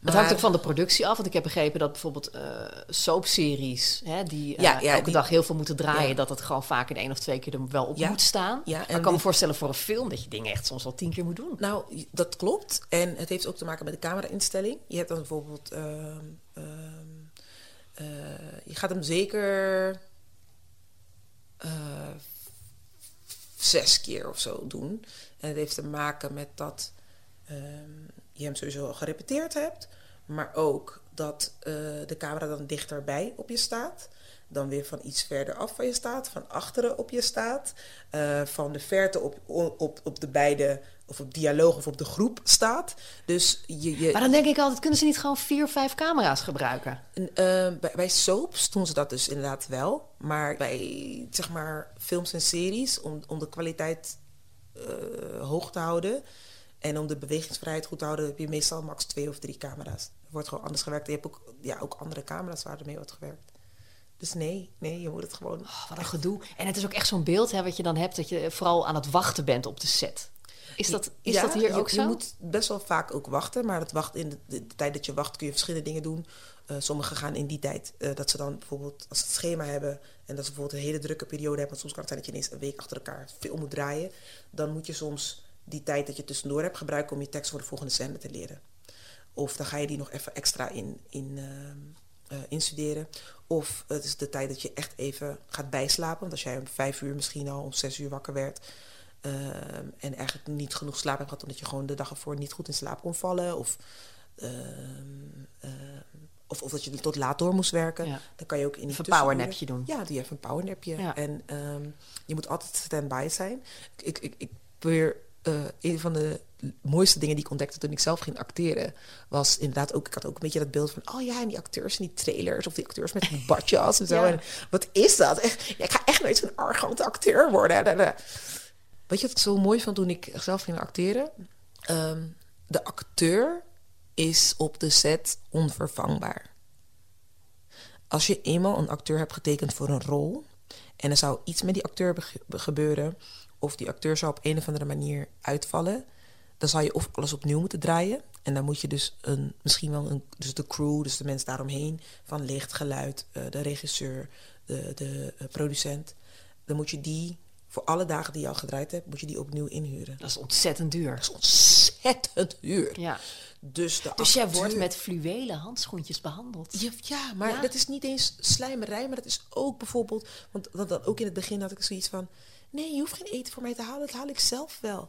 Het hangt ook van de productie af, want ik heb begrepen dat bijvoorbeeld eh soapseries, hè, die eh, Ja, ja, elke die- dag heel veel moeten draaien, Ja. dat het gewoon vaak in één of twee keer er wel op moet staan. Ja, maar ik kan me voorstellen voor een film dat je dingen echt soms al tien keer moet doen. Nou, dat klopt. En het heeft ook te maken met de camera-instelling. Je hebt dan bijvoorbeeld... ehm, ehm, eh, je gaat hem zeker eh, zes keer of zo doen. En het heeft te maken met dat ehm, je hem sowieso al gerepeteerd hebt, maar ook dat eh, de camera dan dichterbij op je staat. Dan weer van iets verder af van je staat, van achteren op je staat, eh, van de verte op, op, op de beide, of op dialoog of op de groep staat. Dus je, je, Maar dan denk ik altijd, kunnen ze niet gewoon vier, vijf camera's gebruiken? En, eh, bij, bij soaps doen ze dat dus inderdaad wel. Maar bij zeg maar, films en series, om, om de kwaliteit eh, hoog te houden en om de bewegingsvrijheid goed te houden, heb je meestal max twee of drie camera's. Er wordt gewoon anders gewerkt. En je hebt ook, ja, ook andere camera's waar ermee wordt gewerkt. Dus nee, nee, je moet het gewoon. Oh, wat een gedoe. En het is ook echt zo'n beeld hè, wat je dan hebt, dat je vooral aan het wachten bent op de set. Is dat, is Ja, dat hier je, ook Je zo? moet best wel vaak ook wachten, maar het wacht in de, de- de tijd dat je wacht kun je verschillende dingen doen. Eh sommigen gaan in die tijd eh, dat ze dan bijvoorbeeld als ze het schema hebben en dat ze bijvoorbeeld een hele drukke periode hebben, want soms kan het zijn dat je ineens een week achter elkaar veel moet draaien, dan moet je soms die tijd dat je tussendoor hebt gebruiken om je tekst voor de volgende scène te leren. Of dan ga je die nog even extra in, in, eh, instuderen. Of het is de tijd dat je echt even gaat bijslapen. Want als jij om vijf uur misschien al om zes uur wakker werd. Ehm, en eigenlijk niet genoeg slaap hebt gehad omdat je gewoon de dag ervoor niet goed in slaap kon vallen. Of, ehm, ehm, of, of dat je tot laat door moest werken. Ja. Dan kan je ook in die een powernapje doen. Ja, je even een powernapje. Ja. En je moet altijd stand-by zijn. Ik, ik, ik probeer eh, een van de mooiste dingen die ik ontdekte toen ik zelf ging acteren, was inderdaad ook, ik had ook een beetje dat beeld van, oh ja, en die acteurs in die trailers, of die acteurs met die badjas en zo. Ja. En wat is dat? Echt, ja, ik ga echt nooit zo'n arrogante acteur worden. Weet je wat ik zo mooi vond toen ik zelf ging acteren? Ehm, de acteur is op de set onvervangbaar. Als je eenmaal een acteur hebt getekend voor een rol en er zou iets met die acteur gebeuren, of die acteur zou op een of andere manier uitvallen, dan zou je of alles opnieuw moeten draaien. En dan moet je dus een, misschien wel een, dus de crew, dus de mensen daaromheen, van licht, geluid, eh, de regisseur, de, de eh, producent, dan moet je die voor alle dagen die je al gedraaid hebt, moet je die opnieuw inhuren. Dat is ontzettend duur. Dat is ontzettend duur. Ja. Dus, de Dus jij wordt met fluwelen handschoentjes behandeld. ja, ja, maar Ja? dat is niet eens slijmerij, maar dat is ook bijvoorbeeld... Want dat, dat, ook in het begin had ik zoiets van... Nee, je hoeft geen eten voor mij te halen, dat haal ik zelf wel.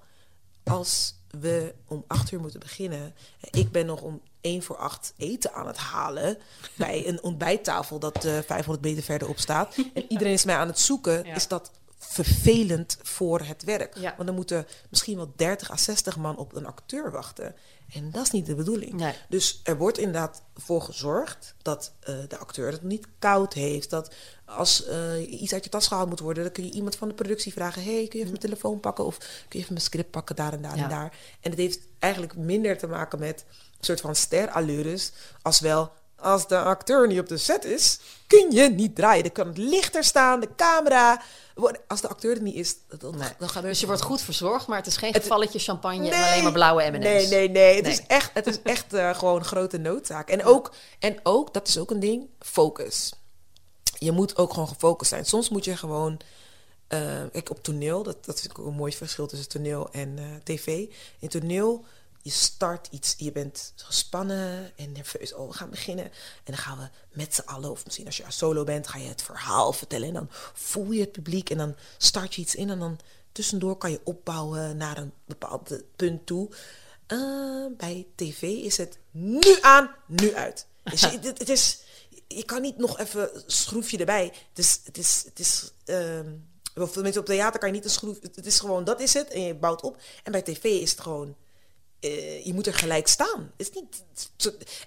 Als we om acht uur moeten beginnen... en ik ben nog om één voor acht eten aan het halen... bij een ontbijttafel dat eh 500 meter verderop staat... en iedereen is mij aan het zoeken, Ja. is dat vervelend voor het werk. Ja. Want dan moeten misschien wel 30 à 60 man op een acteur wachten. En dat is niet de bedoeling. Nee. Dus er wordt inderdaad voor gezorgd dat eh, de acteur het niet koud heeft. Dat als eh, iets uit je tas gehaald moet worden, dan kun je iemand van de productie vragen: hey, kun je even mijn telefoon pakken? Of kun je even mijn script pakken daar en daar Ja. en daar? En het heeft eigenlijk minder te maken met een soort van sterallures, als wel. Als de acteur niet op de set is, kun je niet draaien. Dan kan het lichter staan, de camera. Als de acteur er niet is, dan, Nee. dan gebeurt Dus je wordt goed verzorgd, maar het is geen Het- gevalletje champagne en alleen maar blauwe M&M's. Nee, nee, nee. Het Nee. is echt, het is echt eh, gewoon een grote noodzaak. En ook, en ook, dat is ook een ding, focus. Je moet ook gewoon gefocust zijn. Soms moet je gewoon... eh, kijk, op toneel, dat, dat vind ik ook een mooi verschil tussen toneel en eh, tv. In toneel, je start iets, je bent gespannen en nerveus. Oh, we gaan beginnen. En dan gaan we met z'n allen, of misschien als je solo bent, ga je het verhaal vertellen. En dan voel je het publiek en dan start je iets in. En dan tussendoor kan je opbouwen naar een bepaald punt toe. Eh, bij tv is het nu aan, nu uit. Dus je, het, het is, je kan niet nog even een schroefje erbij. Het is, het is, het is ehm, of tenminste op theater kan je niet een schroef. Het is gewoon, dat is het. En je bouwt op. En bij tv is het gewoon, eh, je moet er gelijk staan. Het is niet,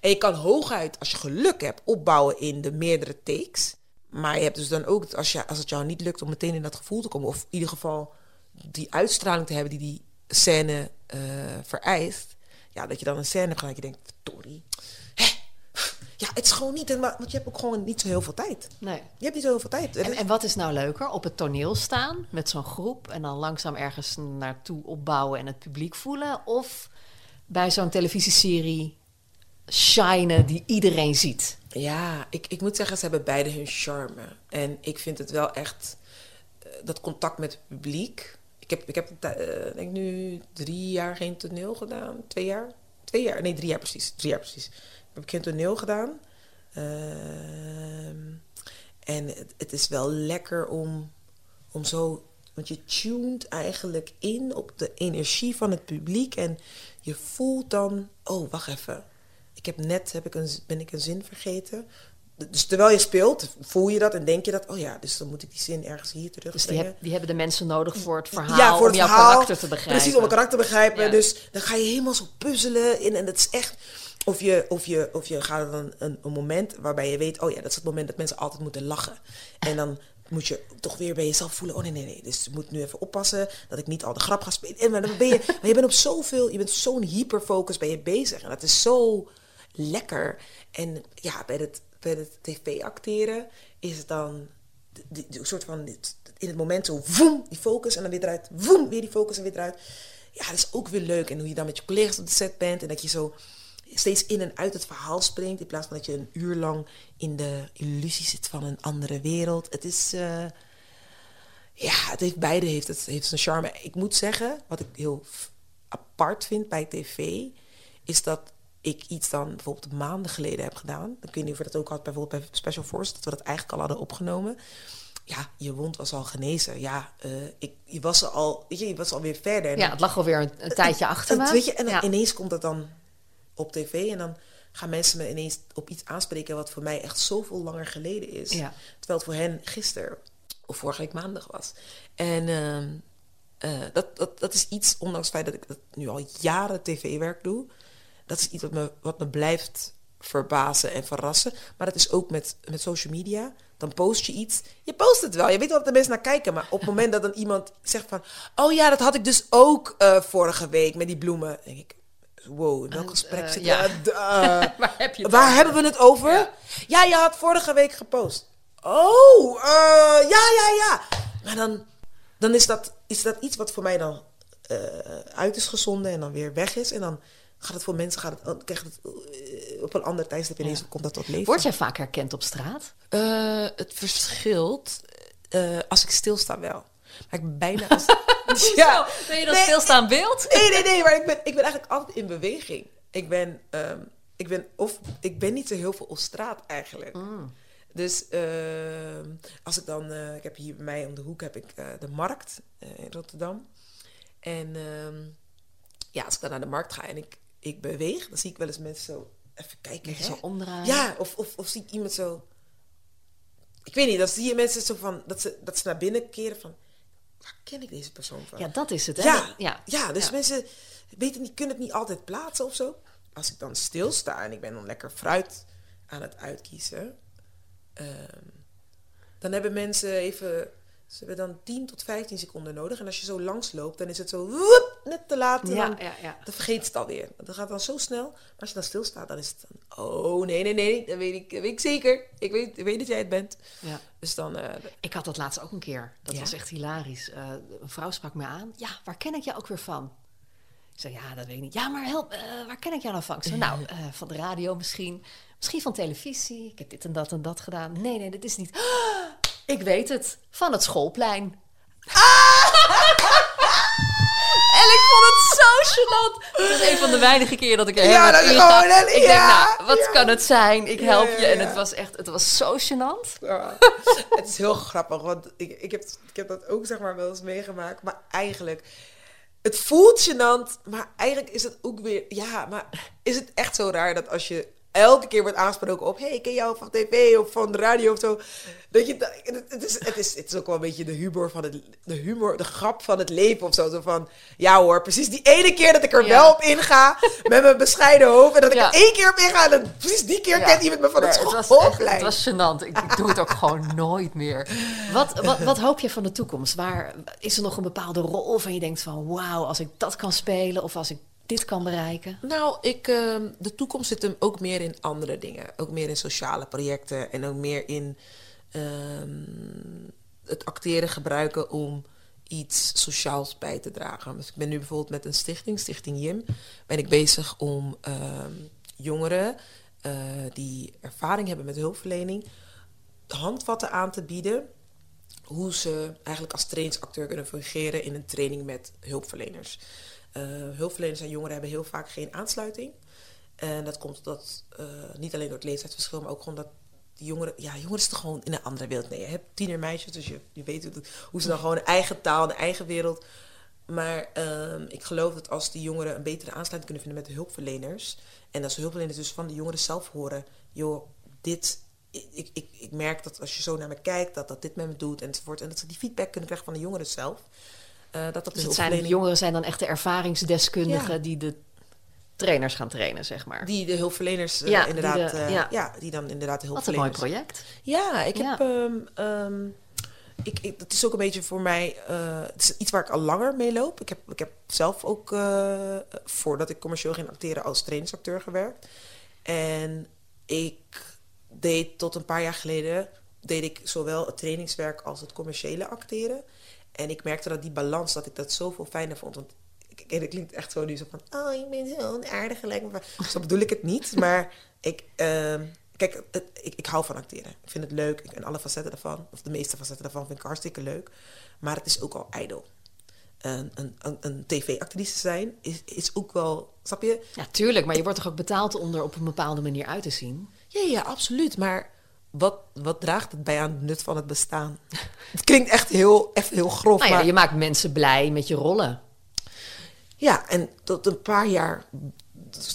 en je kan hooguit, als je geluk hebt, opbouwen in de meerdere takes. Maar je hebt dus dan ook, als, je, als het jou niet lukt om meteen in dat gevoel te komen, of in ieder geval die uitstraling te hebben die die scène eh, vereist, ja, dat je dan een scène hebt gedaan dat je denkt, hè? Ja, het is gewoon niet, en want je hebt ook gewoon niet zo heel veel tijd. Nee. Je hebt niet zo heel veel tijd. En, en wat is nou leuker? Op het toneel staan met zo'n groep en dan langzaam ergens naartoe opbouwen en het publiek voelen? Of bij zo'n televisieserie shinen die iedereen ziet? Ja, ik, ik moet zeggen, ze hebben beide hun charme. En ik vind het wel echt eh, dat contact met het publiek. Ik heb, ik heb eh, denk nu drie jaar geen toneel gedaan. Twee jaar? Twee jaar? Nee, drie jaar precies. Drie jaar precies. Ik heb geen toneel gedaan. Ehm, En het, het is wel lekker om, om zo... Want je tuned eigenlijk in op de energie van het publiek. En je voelt dan... Oh, wacht even. Ik heb net heb ik een, ben ik een zin vergeten. Dus terwijl je speelt, voel je dat en denk je dat... Oh ja, dus dan moet ik die zin ergens hier Dus die, terugbrengen. heb- die hebben de mensen nodig voor het verhaal, Ja, voor om jouw verhaal. karakter te begrijpen. Precies, om een karakter te begrijpen. Ja. Dus dan ga je helemaal zo puzzelen in. En dat is echt... Of je, of je, of je gaat dan een, een moment waarbij je weet... Oh ja, dat is het moment dat mensen altijd moeten lachen. En dan moet je toch weer bij jezelf voelen... Oh nee, nee, nee. Dus je moet nu even oppassen dat ik niet al de grap ga spelen. En maar dan ben je... Maar je bent op zoveel... Je bent zo'n hyperfocus ben je bezig. En dat is zo lekker. En ja, bij het, bij het tv-acteren is het dan... Die, die- die soort van... In het moment zo... Voem, die focus en dan weer eruit. Voem, weer die focus en weer eruit. Ja, dat is ook weer leuk. En hoe je dan met je collega's op de set bent. En dat je zo steeds in en uit het verhaal springt. In plaats van dat je een uur lang in de illusie zit van een andere wereld. Het is... eh, ja, het heeft beide heeft het heeft zijn charme. Ik moet zeggen, wat ik heel apart vind bij tv, is dat ik iets dan bijvoorbeeld maanden geleden heb gedaan. Ik weet niet of dat ook had bijvoorbeeld bij Special Force, dat we dat eigenlijk al hadden opgenomen. Ja, je wond was al genezen. Ja, eh, ik, je was al, weet je, je was alweer verder. Ja, het lag alweer een, een tijdje achter en, me. Weet je, en dan Ja. ineens komt dat dan op tv en dan gaan mensen me ineens op iets aanspreken wat voor mij echt zoveel langer geleden is. Ja. Terwijl het voor hen gisteren of vorige week maandag was. En ehm, eh, dat, dat, dat is iets, ondanks het feit dat ik dat nu al jaren tv-werk doe, dat is iets wat me, wat me blijft verbazen en verrassen. Maar dat is ook met, met social media. Dan post je iets. Je post het wel. Je weet wel dat de mensen naar kijken. Maar op het moment dat dan iemand zegt van... Oh ja, dat had ik dus ook eh, vorige week met die bloemen. Denk ik... Wow, in welk gesprek eh, zit ja. ja. Waar heb je het Waar over? hebben we het over? Ja. Ja. je had vorige week gepost. Oh, eh, ja, ja, ja. Maar dan, dan is, dat, is dat iets wat voor mij dan eh, uit is gezonden en dan weer weg is. En dan gaat het voor mensen, gaat het, dan krijgt het eh, op een ander tijdstip ineens, komt dat tot leven. Word jij vaak herkend op straat? Eh, het verschilt eh, als ik stilsta wel. Maar ik ben bijna... Als, Ja. Ben je dan Nee, stilstaan beeld? Nee, nee, nee, maar ik ben, ik ben eigenlijk altijd in beweging. Ik ben, ehm, ik ben, of, ik ben niet zo heel veel op straat eigenlijk. Dus ehm, als ik dan, eh, ik heb hier bij mij om de hoek heb ik eh, de markt eh, in Rotterdam. En ehm, ja, als ik dan naar de markt ga en ik, ik beweeg, dan zie ik wel eens mensen zo even kijken. Hè? zo omdraaien. Ja, of, of, of zie ik iemand zo. Ik weet niet, dan zie je mensen zo van dat ze, dat ze naar binnen keren van. Waar ken ik deze persoon van? Ja, dat is het, hè? Ja, ja. ja. dus Ja. mensen weten niet, kunnen het niet altijd plaatsen of zo. Als ik dan stilsta en ik ben dan lekker fruit aan het uitkiezen, ehm, dan hebben mensen even. Ze hebben dan 10 tot 15 seconden nodig. En als je zo langs loopt, dan is het zo woep, net te laat. En Ja, dan, ja, ja. dan vergeet het alweer. Dat gaat dan zo snel. Maar als je dan stilstaat, dan is het dan... Oh, nee, nee, nee. Dat weet ik, dat weet ik zeker. Ik weet, ik weet dat jij het bent. Ja. Dus dan... eh, Ik had dat laatst ook een keer. Dat was echt hilarisch. Eh, een vrouw sprak me aan. Ja, waar ken ik jou ook weer van? Ik zei, ja, dat weet ik niet. Ja, maar help, eh, waar ken ik jou nou van? Ik zei, nou, van de radio misschien. Misschien van televisie. Ik heb dit en dat en dat gedaan. Nee, nee, dat is niet. Ik weet het. Van het schoolplein. En ik vond het zo gênant. Het is een van de weinige keren dat ik er Ja, dat is gewoon een- Ik denk, nou, wat ja. kan het zijn? Ik help je. En het was echt, het was zo gênant. Het is heel grappig, want ik, ik, heb, ik heb dat ook zeg maar wel eens meegemaakt. Maar eigenlijk, het voelt gênant, maar eigenlijk is het ook weer... Ja, maar is het echt zo raar dat als je elke keer wordt aangesproken op... hey, ik ken jou van tv of van de radio of zo. Dat je, het, het, is, het, is, het is ook wel een beetje de humor van het... De humor, de grap van het leven of zo. Zo van, ja hoor, precies die ene keer dat ik er Ja. wel op inga... met mijn bescheiden hoofd. En dat ik Ja. er één keer op inga... en dan precies die keer kent iemand me van het schoolplein. het was gênant. Ik, ik doe het ook gewoon nooit meer. Wat, wat, wat hoop je van de toekomst? Waar, is er nog een bepaalde rol waarvan je denkt van... wauw, als ik dat kan spelen of als ik dit kan bereiken? Nou, ik, ehm, de toekomst zit hem ook meer in andere dingen. Ook meer in sociale projecten en ook meer in ehm, het acteren gebruiken om iets sociaals bij te dragen. Dus ik ben nu bijvoorbeeld met een stichting, Stichting Jim, ben ik bezig om ehm, jongeren eh, die ervaring hebben met hulpverlening handvatten aan te bieden hoe ze eigenlijk als trainingsacteur kunnen fungeren in een training met hulpverleners. Eh, hulpverleners en jongeren hebben heel vaak geen aansluiting. En dat komt dat, eh, niet alleen door het leeftijdsverschil, maar ook gewoon dat die jongeren, ja, jongeren toch gewoon in een andere wereld. Nee, je hebt tienermeisjes, dus je, je weet hoe ze dan gewoon een eigen taal, een eigen wereld. Maar ehm, ik geloof dat als die jongeren een betere aansluiting kunnen vinden met de hulpverleners. En als de hulpverleners dus van de jongeren zelf horen, joh, dit. Ik, ik, ik merk dat als je zo naar me kijkt, dat dat dit met me doet enzovoort. En dat ze die feedback kunnen krijgen van de jongeren zelf. Eh, dat dat de Dus het zijn, hulpverlening- jongeren zijn dan echt de ervaringsdeskundigen Ja. die de trainers gaan trainen, zeg maar. Die de hulpverleners eh, Ja, die inderdaad, de- eh, ja. ja. die dan inderdaad de Wat een mooi hulpverleners. project. Ja, ik Ja. heb. ehm, ehm, ik, ik, dat is ook een beetje voor mij. het is iets waar ik al langer mee loop. Ik heb, ik heb zelf ook, voordat ik commercieel ging acteren, als trainingsacteur gewerkt. En ik deed tot een paar jaar geleden. deed ik zowel het trainingswerk als het commerciële acteren. En ik merkte dat die balans, dat ik dat zoveel fijner vond. Want ik, ik- het klinkt echt zo nu zo van... Oh, je bent zo'n aardige lijkt me. Zo bedoel ik het niet. Maar ik... ehm, Kijk, het, ik, ik hou van acteren. Ik vind het leuk. Ik, en alle facetten daarvan, of de meeste facetten daarvan, vind ik hartstikke leuk. Maar het is ook al ijdel. Een, een, een, een tv-actrice zijn is, is ook wel... Snap je? Ja, tuurlijk, maar je wordt toch ook betaald om er op een bepaalde manier uit te zien? Ja, ja, absoluut. Maar wat, wat draagt het bij aan het nut van het bestaan? Het klinkt echt heel, echt heel grof. Nou ja, maar je maakt mensen blij met je rollen. Ja, en tot een paar jaar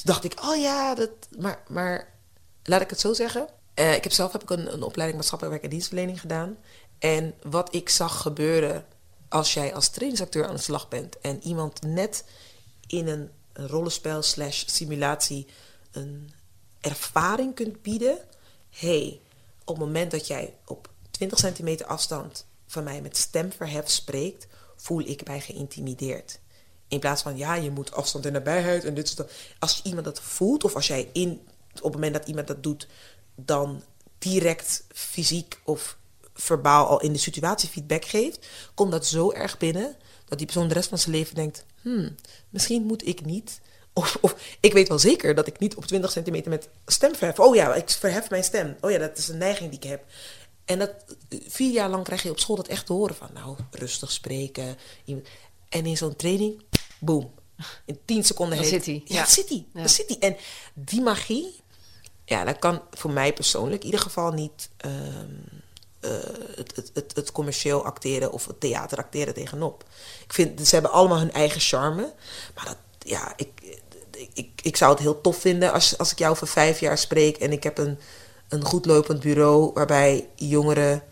dacht ik, oh ja, dat, maar, maar laat ik het zo zeggen. Eh, ik heb zelf heb ik een, een opleiding maatschappelijk werk en dienstverlening gedaan. En wat ik zag gebeuren als jij als trainingsacteur aan de slag bent en iemand net in een, een rollenspel slash simulatie een ervaring kunt bieden. hey, op het moment dat jij op 20 centimeter afstand van mij met stemverhef spreekt, voel ik mij geïntimideerd. In plaats van, ja, je moet afstand en nabijheid en dit dat. Als iemand dat voelt, of als jij in, op het moment dat iemand dat doet, dan direct fysiek of verbaal al in de situatie feedback geeft, komt dat zo erg binnen dat die persoon de rest van zijn leven denkt: hmm, misschien moet ik niet. Of, of ik weet wel zeker dat ik niet op 20 centimeter met stem verhef. Oh ja, ik verhef mijn stem. Oh ja, dat is een neiging die ik heb. En dat vier jaar lang krijg je op school dat echt te horen van, nou, rustig spreken. En in zo'n training, boom. In 10 seconden Dan heet- zit hij. Ja, Ja. dat zit hij. Ja. Zit hij. En die magie, ja, dat kan voor mij persoonlijk in ieder geval niet ehm, eh, het, het, het, het commercieel acteren of het theater acteren tegenop. Ik vind, ze hebben allemaal hun eigen charme. Maar dat, ja, ik, ik, ik, zou het heel tof vinden als, als ik jou voor vijf jaar spreek en ik heb een, een goed lopend bureau waarbij jongeren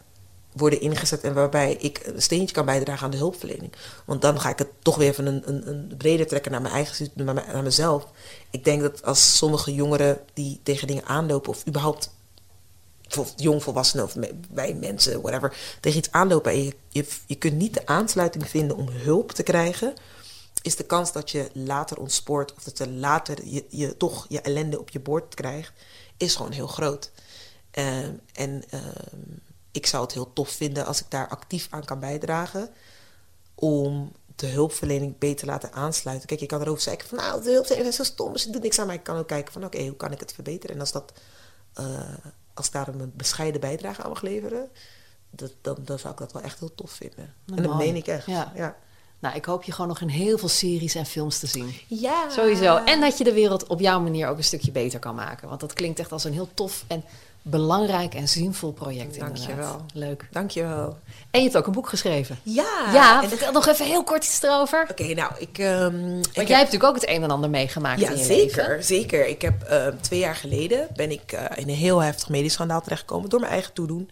worden ingezet en waarbij ik een steentje kan bijdragen aan de hulpverlening. Want dan ga ik het toch weer even een, een, een breder trekken naar mijn eigen naar, naar mezelf. Ik denk dat als sommige jongeren die tegen dingen aanlopen of überhaupt of jongvolwassenen of bij mensen, whatever, tegen iets aanlopen en je, je, je kunt niet de aansluiting vinden om hulp te krijgen, is de kans dat je later ontspoort of dat je later je, je toch je ellende op je bord krijgt, is gewoon heel groot. Ehm, en ehm, ik zou het heel tof vinden als ik daar actief aan kan bijdragen om de hulpverlening beter te laten aansluiten. Kijk, je kan erover zeggen van nou, de hulpverlening is zo stom, ze doet niks aan mij. Ik kan ook kijken van oké, hoe kan ik het verbeteren? En als dat eh, als daar een bescheiden bijdrage aan mag leveren, dat, dan, dan zou ik dat wel echt heel tof vinden. En dat meen ik echt. Ja. ja. Nou, ik hoop je gewoon nog in heel veel series en films te zien. Ja. Sowieso. En dat je de wereld op jouw manier ook een stukje beter kan maken. Want dat klinkt echt als een heel tof en belangrijk en zinvol project. Dank je wel. Leuk. Dankjewel. En je hebt ook een boek geschreven. Ja. ja, vertel nog even heel kort iets erover. Oké, nou, ik... ehm, heb- jij hebt natuurlijk ook het een en ander meegemaakt Ja, in je zeker, leven. zeker. Ik heb eh, twee jaar geleden ben ik eh, in een heel heftig medisch schandaal terechtgekomen door mijn eigen toedoen.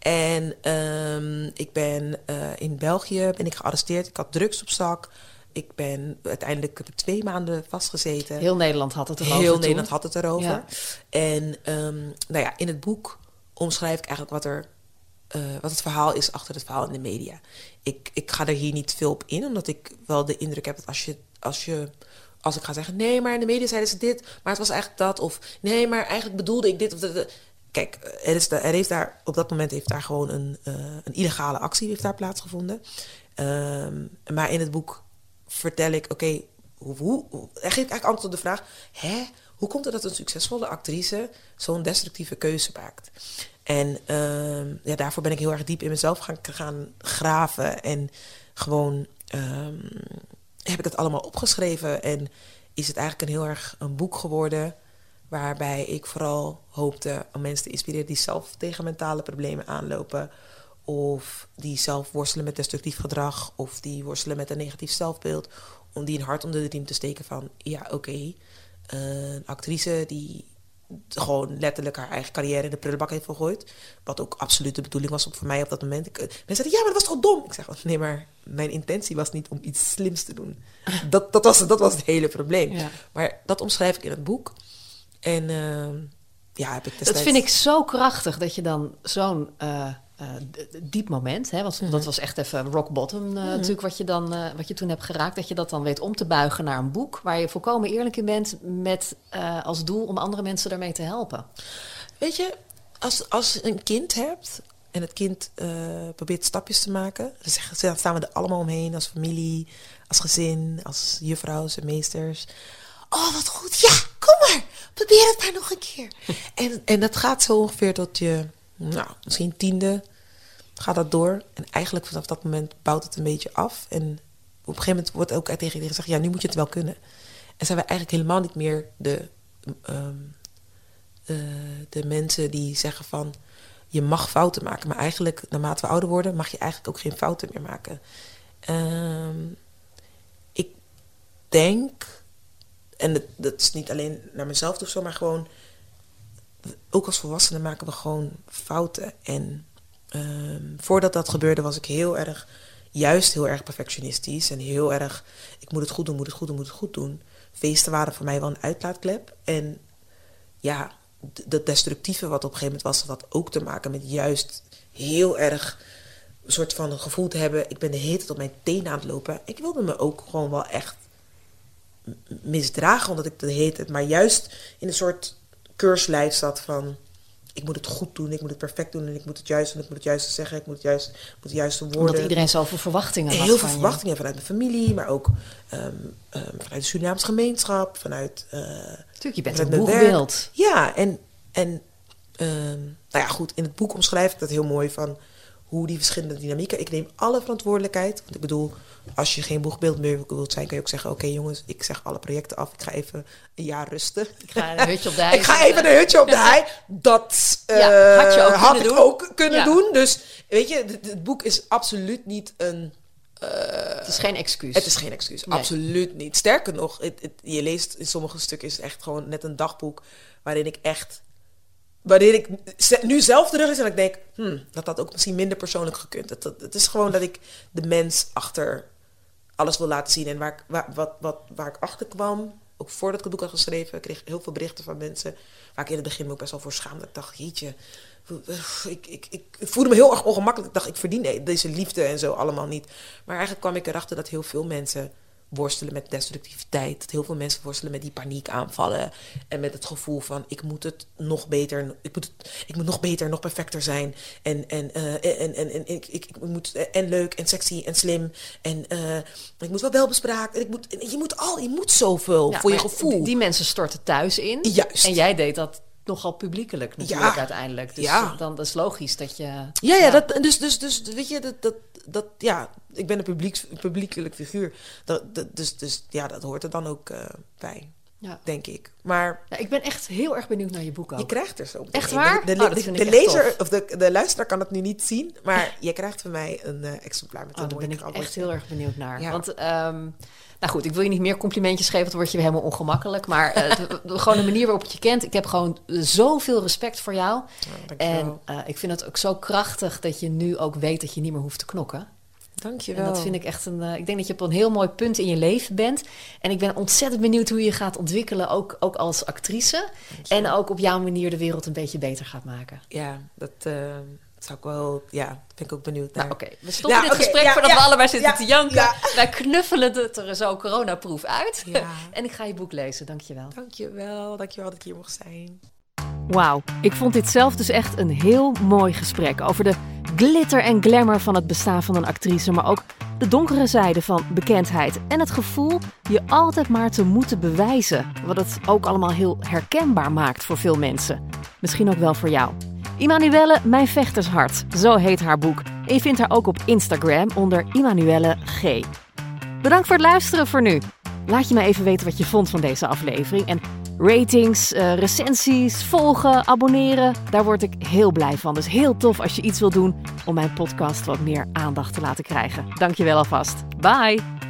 En ehm, ik ben eh, in België ben ik gearresteerd. Ik had drugs op zak. Ik ben uiteindelijk heb ik twee maanden vastgezeten. Heel Nederland had het erover Heel toen. Nederland had het erover. Ja. En ehm, nou ja, in het boek omschrijf ik eigenlijk wat er eh, wat het verhaal is achter het verhaal in de media. Ik, ik ga er hier niet veel op in, omdat ik wel de indruk heb dat als je, als je als ik ga zeggen, nee, maar in de media zeiden ze dit, maar het was eigenlijk dat, of nee, maar eigenlijk bedoelde ik dit of dat. Kijk, er, is er heeft daar op dat moment heeft daar gewoon een, eh, een illegale actie heeft daar plaatsgevonden. Ehm, maar in het boek vertel ik, oké, hoe, hoe, geef ik eigenlijk antwoord op de vraag, hè, hoe komt het dat een succesvolle actrice zo'n destructieve keuze maakt? En ehm, ja, daarvoor ben ik heel erg diep in mezelf gaan, gaan graven en gewoon ehm, heb ik het allemaal opgeschreven en is het eigenlijk een heel erg een boek geworden Waarbij ik vooral hoopte om mensen te inspireren die zelf tegen mentale problemen aanlopen. Of die zelf worstelen met destructief gedrag. Of die worstelen met een negatief zelfbeeld. Om die een hart onder de riem te steken van... Ja, oké, een actrice die gewoon letterlijk haar eigen carrière in de prullenbak heeft gegooid. Wat ook absoluut de bedoeling was voor mij op dat moment. Ik, eh, mensen zeiden, ja, maar dat was toch dom? Ik zeg, nee, maar mijn intentie was niet om iets slims te doen. Dat, dat, was, dat was het hele probleem. Ja. Maar dat omschrijf ik in het boek. En ehm, ja, heb ik destijds... Dat vind ik zo krachtig dat je dan zo'n eh, eh, diep moment, hè, want Mhm. dat was echt even rock bottom eh, natuurlijk wat je, dan, wat je toen hebt geraakt, dat je dat dan weet om te buigen naar een boek waar je volkomen eerlijk in bent met als doel om andere mensen daarmee te helpen. Weet je, als, als je een kind hebt en het kind probeert stapjes te maken, dan staan we er allemaal omheen als familie, als gezin, als juffrouws en meesters. Oh, wat goed. Ja, Probeer het maar nog een keer. en, en dat gaat zo ongeveer tot je, nou, misschien tiende gaat dat door. En eigenlijk vanaf dat moment bouwt het een beetje af. En op een gegeven moment wordt ook tegen iedereen gezegd, ja, nu moet je het wel kunnen. En zijn we eigenlijk helemaal niet meer de ehm, eh, de mensen die zeggen van je mag fouten maken, maar eigenlijk naarmate we ouder worden mag je eigenlijk ook geen fouten meer maken. Ehm, ik denk, en dat, dat is niet alleen naar mezelf toe zo, maar gewoon ook als volwassenen maken we gewoon fouten. En ehm, voordat dat gebeurde was ik heel erg, juist heel erg perfectionistisch en heel erg, ik moet het goed doen, moet het goed doen, moet het goed doen. Feesten waren voor mij wel een uitlaatklep. En ja, dat destructieve wat op een gegeven moment was, had ook te maken met juist heel erg een soort van een gevoel te hebben. Ik ben de hele tijd op mijn tenen aan het lopen. Ik wilde me ook gewoon wel echt misdragen, omdat ik de hele tijd, maar juist in een soort keurslijf zat van. Ik moet het goed doen, ik moet het perfect doen en ik moet het juist doen, ik moet het juiste zeggen, ik moet het juist, moet de juiste woorden. Omdat iedereen zoveel verwachtingen had Heel veel verwachtingen vanuit mijn familie, maar ook ehm, ehm, vanuit de Surinaamse gemeenschap, vanuit. eh, Natuurlijk, je bent een boegbeeld. Ja, en, en ehm, nou ja, goed, in het boek omschrijf ik dat heel mooi van hoe die verschillende dynamieken. Ik neem alle verantwoordelijkheid. Want ik bedoel, als je geen boegbeeld meer wilt zijn, kan je ook zeggen: Oké, jongens, ik zeg alle projecten af. Ik ga even een jaar rusten. Ik ga een hutje op de hei Ik ga even een hutje op de hei. Dat eh, Ja, had je ook had kunnen ik doen. ook kunnen Ja. doen. Dus weet je, het, boek is absoluut niet een. Het is geen excuus. Het is geen excuus, Nee. absoluut niet. Sterker nog, het, het- je leest in sommige stukken is het echt gewoon net een dagboek waarin ik echt, waarin ik nu zelf terug is en ik denk, hmm, dat had ook misschien minder persoonlijk gekund. Het, het, is gewoon dat ik de mens achter alles wil laten zien en waar ik, wat, wat, waar ik achter kwam. Ook voordat ik het boek had geschreven, ik kreeg heel veel berichten van mensen waar ik in het begin me ook best wel voor schaamde. Ik dacht, jeetje, ik, ik, ik, ik voelde me heel erg ongemakkelijk. Ik dacht, ik verdien deze liefde en zo allemaal niet. Maar eigenlijk kwam ik erachter dat heel veel mensen worstelen met destructiviteit. Dat heel veel mensen worstelen met die paniekaanvallen. En met het gevoel van, ik moet het nog beter, ik moet, het, ik moet nog beter, nog perfecter zijn. En, en, eh, en, en, en ik, ik, ik moet, en leuk en sexy en slim. En eh, ik moet wel welbespraakt. En ik moet, je moet al, je moet zoveel Ja, voor je gevoel. Die, die mensen storten thuis in. Juist. En jij deed dat nogal publiekelijk natuurlijk Ja. uiteindelijk. Dus Ja. dan dat is logisch dat je... Ja, ja, Dat, dus, dus, dus weet je, dat, dat, dat, ja, ik ben een publiek, publiekelijk figuur. Dat, dat, dus, dus ja, dat hoort er dan ook eh, bij, Ja. denk ik. Maar Ja, ik ben echt heel erg benieuwd naar je boek ook. je krijgt er zo. Echt waar? De, de, Oh, de- de lezer, tof. of de, de luisteraar kan het nu niet zien, maar je krijgt van mij een eh, exemplaar met Oh, een daar ben ik echt heel erg benieuwd naar. Ja. Want, ehm, nou goed, ik wil je niet meer complimentjes geven, want dan word je weer helemaal ongemakkelijk. Maar eh, de- de- gewoon de manier waarop je kent. Ik heb gewoon zoveel respect voor jou. en eh, ik vind het ook zo krachtig dat je nu ook weet dat je niet meer hoeft te knokken. Dankjewel. En dat vind ik echt een. eh, ik denk dat je op een heel mooi punt in je leven bent. En ik ben ontzettend benieuwd hoe je gaat ontwikkelen, ook, ook als actrice. En ook op jouw manier de wereld een beetje beter gaat maken. Ja, dat eh, zou ik wel, ja, daar ben ik ook benieuwd naar. Nou, oké. We stoppen Ja, dit gesprek ja, voordat ja, we allebei zitten ja, te janken. ja. Wij knuffelen het er zo coronaproof uit. Ja. en ik ga je boek lezen. Dankjewel. Dankjewel, dankjewel dat ik hier mocht zijn. Wauw, ik vond dit zelf dus echt een heel mooi gesprek over de glitter en glamour van het bestaan van een actrice, maar ook de donkere zijde van bekendheid en het gevoel je altijd maar te moeten bewijzen, wat het ook allemaal heel herkenbaar maakt voor veel mensen. Misschien ook wel voor jou. Immanuelle, mijn vechtershart, zo heet haar boek. En je vindt haar ook op Instagram onder Immanuelle G. Bedankt voor het luisteren voor nu. Laat je me even weten wat je vond van deze aflevering en Ratings, eh, recensies, volgen, abonneren, daar word ik heel blij van. Dus heel tof als je iets wil doen om mijn podcast wat meer aandacht te laten krijgen. Dankjewel alvast. Bye!